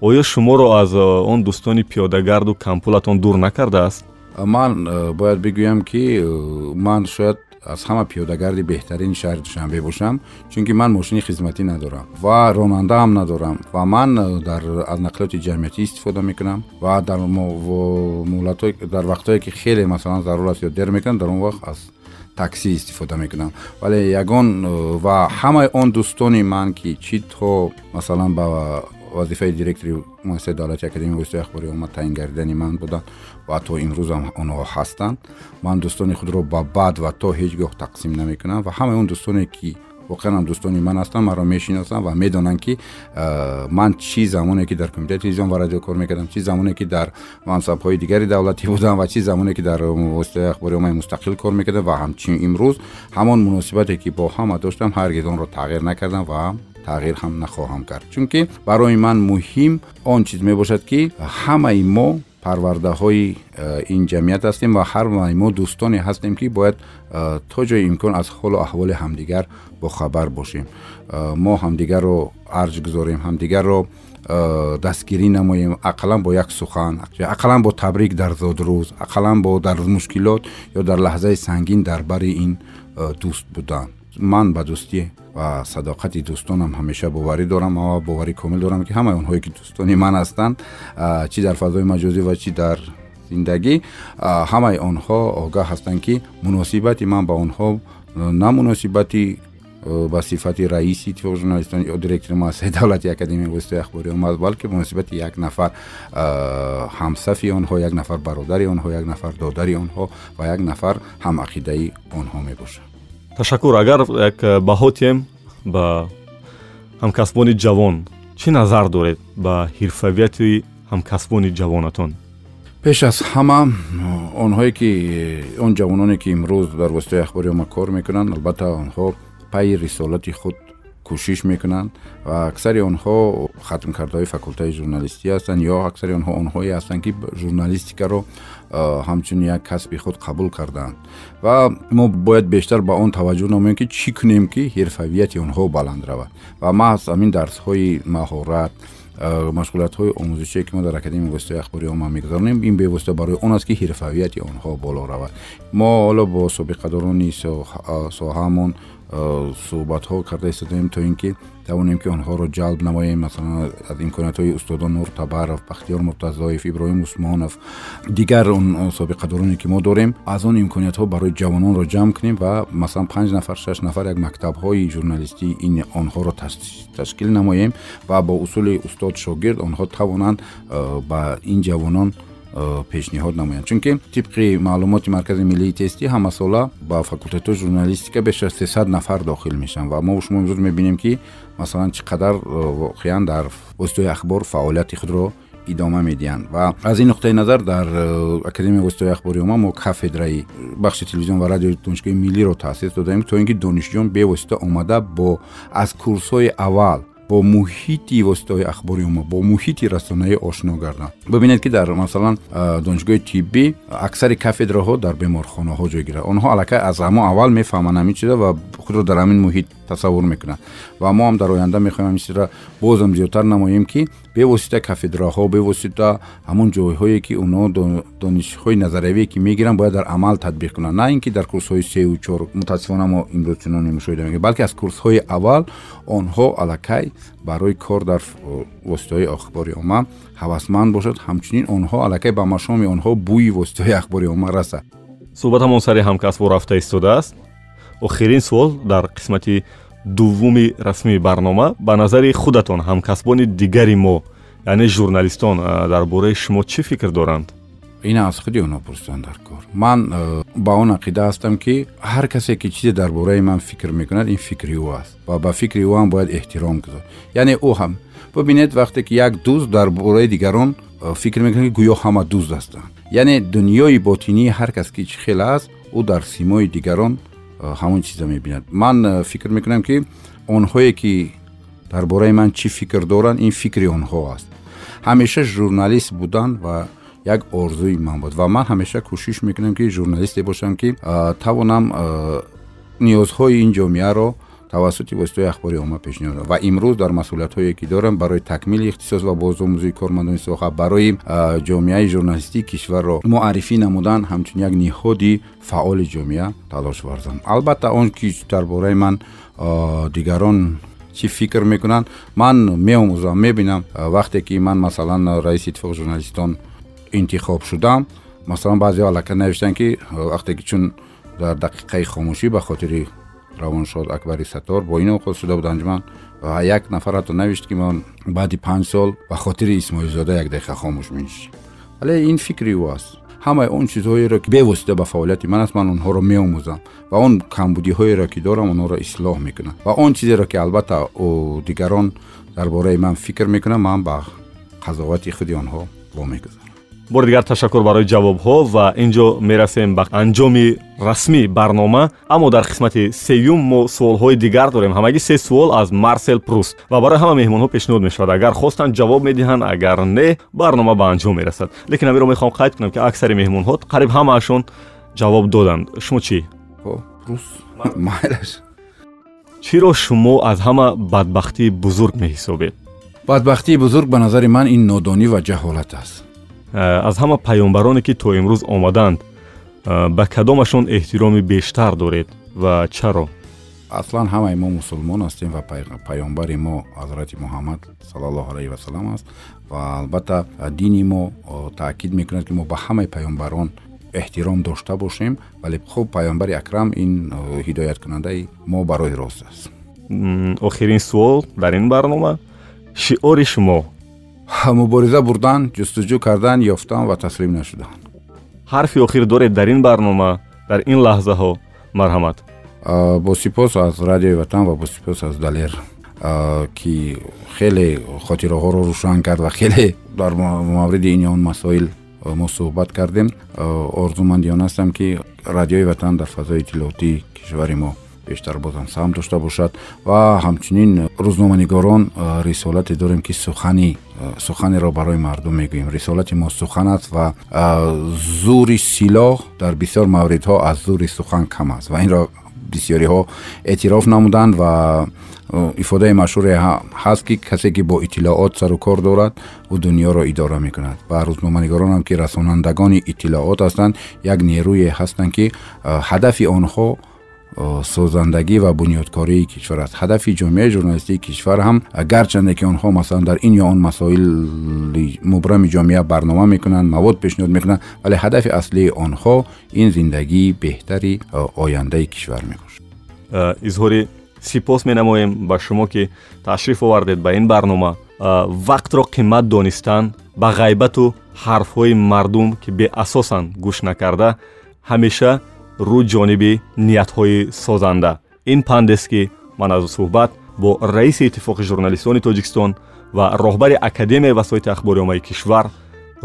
оё шуморо аз э, он дӯстони пиёдагарду кампулатон дур накардааст?
Ман э, бояд бигӯям ки э, ман шояд аз ҳама пиёдагарди беҳтарини шаҳри душанбе бошам чунки ман мошини хизматӣ надорам ва ронандаам надорам ва ман дар аз нақлиёти ҷамъиятӣ истифода мекунам ва дар дар вақтое ки хеле масалан зарур аст ё дер мекунам дар он вақт аз таксӣ истифода мекунам. Вале ягон ва ҳамаи он дӯстони ман ки чӣ то масалан ба вазифаи директори муассисаи давлати академияи воситаи ахбори омма таъин гардидани ман буданд ва то имрӯзам онҳо ҳастанд ман дӯстони худро ба бад ва то ҳеҷ гоҳ тақсим намекунам ва ҳамаи он дӯстоне ки воқеан ҳам дӯстони ман ҳастанд маро мешиносанд ва медонанд ки ман чӣ замоне ки дар комитаи телевизион ва радио кор мекардам чӣ замоне ки дар мансабҳои дигари давлатӣ будам ва чӣ замоне ки дар воситаи ахбори оммаи мустақил кор мекардам ва ҳамчун имрӯз ҳамон муносибате ки бо ҳама доштам ҳаргиз онро тағйир накардам ва тағйир ҳам нахоҳам кард. Чунки барои ман муҳим он чиз мебошад ки ҳамаи мо парвардаҳои э, ин ҷамъият ҳастем ва ҳармаи мо дӯстоне ҳастем ки бояд э, то ҷои имкон аз ҳолу аҳволи ҳамдигар бохабар бошем. Э, мо ҳамдигарро арҷ гузорем ҳамдигарро дастгирӣ намоем. Ақаллан бо як сухан ақаллан бо табрик дар зодрӯз ақаллан бо дар мушкилот ё дар лаҳзаи сангин дар бари ин дӯст будан ман ба дӯстӣ ва садоқати дӯстонам ҳамеша боварӣ дорам ва боварӣ комил дорам ки ҳамаи онҳое ки дӯстони ман ҳастанд чӣ дар фазои маҷозӣ ва чӣ дар зиндагӣ ҳамаи онҳо огаҳ ҳастанд ки муносибати ман ба онҳо на муносибати ба сифати раиси иттифоқи журналистон ё директори муассисаи давлати академияи воситаи ахбори омма балки муносибати як нафар ҳамсафи онҳо як нафар бародари онҳо як нафар додари онҳо ва як нафар ҳамақидаи онҳо мебошад
ташаккур агар як э, баҳотием ба ҳамкасбони ҷавон чӣ назар доред ба ҳирфавияти ҳамкасбони ҷавонатон?
Пеш аз ҳама онҳое ки он ҷавононе ки имрӯз дар воситаи ахбори омма кор мекунанд албатта онҳо пайи рисолати худ кӯшиш мекунанд ва аксари онҳо хатмкардаҳои факултаи журналистӣ ҳастанд ё аксари онҳо онҳое ҳастанд ки журналистикаро ҳамчун як касби худ қабул кардаанд ва мо бояд бештар ба он таваҷҷӯҳ намоем ки чӣ кунем ки ҳирфавияти онҳо баланд равад. Ва маҳз ҳамин дарсҳои маҳорат машғулиятҳои омӯзишие ки мо дар академияи воситаи ахбори омма мегузаронем ин бевосита барои он аст ки ҳирфавияти онҳо боло равад. Мо ҳоло бо собиқадорони соҳаамон суҳбатҳо карда истодем то ин ки тавонем ки онҳоро ҷалб намоем. Масалан аз имкониятҳои устодон нур табаров бахтиёр муртазоев иброҳим усмонов дигар он собиқадороне ки мо дорем аз он имкониятҳо барои ҷавононро ҷамъ кунем ва масалан панҷ нафар шаш нафар як мактабҳои журналистӣ ин онҳоро ташкил намоем ва бо усули устод шогирд онҳо тавонанд ба ин ҷавонон Э, пешниҳод намоянд. Чунки тибқи маълумоти маркази миллии тестӣ ҳамасола ба факултатҳои журналистика беш аз сесад нафар дохил мешаванд. Ва мо шумо имрӯз мебинем ки масалан чӣ қадар э, воқеан дар воситаҳои ахбор фаъолияти худро идома медиҳанд. Ва аз ин нуқтаи назар дар э, академияи воситаҳои ахбори омма мо кафедраи бахши телевизион ва радиои донишгоҳи миллиро таъсис додаем то ин ки донишҷӯён бевосита омада бо аз курсҳои аввал бо муҳити воситаҳои ахбори умум бо муҳити расонаӣ ошно гарданд бубинед ки дар масалан донишгоҳи тиббӣ аксари кафедраҳо дар беморхонаҳо ҷойгиранд онҳо аллакай аз ҳамон аввал мефаҳманд ҳамин чиза ва худро дар ҳамин муҳит тасаввур мекунанд ва мо ҳам дар оянда мехоҳем ҳамин чизро бозам зиёдтар намоем ки бевосита кафедраҳо бевосита ҳамон ҷойҳое ки онҳо донишҳои назариявие ки мегиранд бояд дар амал татбиқ кунанд. На ин ки дар курсҳои сеу чор мутаассифона мо имрӯз чуноне мушоҳида мекунем балки аз курсҳои аввал онҳо аллакай барои кор дар воситаҳои ахбори омма ҳавасманд бошад. Ҳамчунин онҳо аллакай ба машоми онҳо бӯи воситаҳои ахбори омма расад.
Суҳбатамон сари ҳамкасбо рафта истодааст охирин суол дар қисмати дуввуми расмии барнома. Ба назари худатон ҳамкасбони дигари мо яъне журналистон дар бораи шумо чӣ фикр доранд?
Ин аз худи онҳо пурсиданд дар кор. Ман ба он ақида ҳастам ки ҳар касе ки чизе дар бораи ман фикр мекунад ин фикри ӯ аст. Ва ба фикри ӯ ҳам бояд эҳтиром гузор яъне ӯ ҳам. Бубинед вақте ки як дӯст дар бораи дигарон фикр мекунад ки гӯё ҳама дӯст ҳастанд. Яъне дунёи ботинии ҳар кас ки чӣ хел аст ӯ дар симои дигарон э, ҳамон чиза мебинад. Ман фикр мекунам ки онҳое ки дар бораи ман чӣ фикр доранд ин фикри онҳо аст. Ҳамеша журналист будан ва як орзуи ман буд ва ман ҳамеша кӯшиш мекунам ки журналисте бошам ки тавонам ниёзҳои ин ҷомеаро тавассути воситаҳои ахбори омма пешниҳод ва имрӯз дар масъулиятҳое ки дорам барои такмили ихтисос ва бозомӯзии кормандони соҳа барои ҷомеаи журналистии кишварро муаррифӣ намудан ҳамчун як ниҳоди фаъоли ҷомеа талош варзам албатта он ки дар бораи ман дигарон чӣ фикр мекунанд ман меомӯзам мебинам. Вақте ки ман масалан раиси иттифоқи журналистон интихоб шудам масалан баъзе аллака навиштанд ки вақте ки чун дар дақиқаи хомӯшӣ ба хотири равоншод акбари саттор бо ин оғоз шуда буд анҷуман ва як нафар ҳатто навишт ки ман баъди панҷ сол ба хотири исмоилзода як дақиқа хомӯш менишӣ вале ин фикри ӯ аст. Ҳамаи он чизҳоеро ки бевосита ба фаъолияти ман аст ман онҳоро меомӯзам. Ва он камбудиҳоеро ки дорам онҳоро ислоҳ мекунам ва он чизеро ки албатта дигарон дар бораи ман фикр мекунам ман ба қазовати худи онҳо вомегузарам
бори дигар ташаккур барои ҷавобҳо ва ин ҷо мерасем ба анҷоми расмии барнома аммо дар қисмати сеюм мо суолҳои дигар дорем. Ҳамагӣ се суол аз марсел пруст. Ва барои ҳама меҳмонҳо пешниҳод мешавад. Агар хостанд ҷавоб медиҳанд агар не барнома ба анҷом мерасад. Лекин амиро мехоҳам қайд кунам ки аксари меҳмонҳо қариб ҳамаашон ҷавоб доданд. Шумо чӣ? Чиро шумо аз ҳама бадбахтии бузург меҳисобед?
Бадбахтии бузург ба назари ман ин нодонӣ ва ҷаҳолат аст
аз ҳама паёнбароне ки то имрӯз омаданд э, ба кадомашон эҳтироми бештар доред. Ва чаро?
Аслан ҳамаи мо мусулмон ҳастем ва паёнбари мо ҳазрати муҳаммад салллоҳу алайҳи васалам аст. Ва албатта дини мо таъкид мекунад ки мо ба ҳамаи паёнбарон эҳтиром дошта бошем. Вале хуб паёнбари акрам ин ҳидояткунандаи мо барои рост аст.
Охирин суол дар ин барнома. Шиори шумо
мубориза бурдан ҷустуҷӯ кардан ёфтан ва таслим нашудан.
Ҳарфи охир доред дар ин барнома дар ин лаҳзаҳо. Марҳамат.
Бо сипос аз радиои ватан ва бо сипос аз далер. Ки хеле хотираҳоро рӯшан кард ва хеле дар мавриди ин он масоил мо суҳбат кардем. Орзумандиён ҳастам ки радиои ватан дар фазои иттилоотии кишвари мо бештар бозам саҳм дошта бошад ва ҳамчунин рӯзноманигорон рисолате дорем ки сухани суханеро барои мардум мегӯем. Рисолати мо сухан аст ва зури силоҳ дар бисёр мавридҳо аз зури сухан кам аст. Ва инро бисёриҳо эътироф намуданд ва ифодаи машҳуре ҳаст ки касе ки бо иттилоот сару кор дорад ӯ дуньёро идора мекунад. Ва рӯзноманигоронам ки расонандагони иттилоот ҳастанд як нерӯе ҳастанд ки ҳадафи онҳо созандагӣ ва бунёдкории кишвар аст ҳадафи ҷомеаи журналистии кишвар ҳам гарчанде ки онҳо масалан дар ин ё он масоили мубрами ҷомеа барнома мекунанд мавод пешниҳод мекунанд вале ҳадафи аслии онҳо ин зиндагии беҳтари ояндаи кишвар мебошад
изҳори сипос менамоем ба шумо ки ташриф овардед ба ин барнома. Вақтро қимат донистан ба ғайбату ҳарфҳои мардум ки беасосанд гӯш накарда ҳамеша рӯ ҷониби ниятҳои созанда. Ин пандест ки ман аз суҳбат бо раиси иттифоқи журналистони тоҷикистон ва роҳбари академияи васоити ахбори оммаи кишвар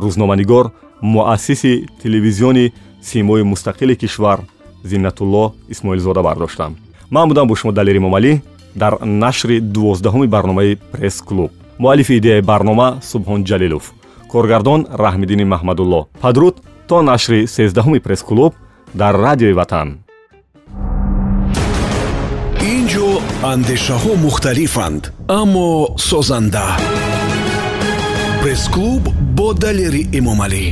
рӯзноманигор муассиси телевизиони симои мустақили кишвар зиннатулло исмоилзода бардоштам. Ман будам бо шумо далери момалӣ дар нашри дувоздаҳуми барномаи пресс-клуб. Муаллифи идеяи барнома субҳон ҷалилов. Коргардон раҳмиддини маҳмадулло. Падруд то нашри сездаҳуми пресс-клуб дар радиои ватан.
Ин ҷо андешаҳо мухталифанд аммо созанда. Пресс-клуб бо далери эмомалӣ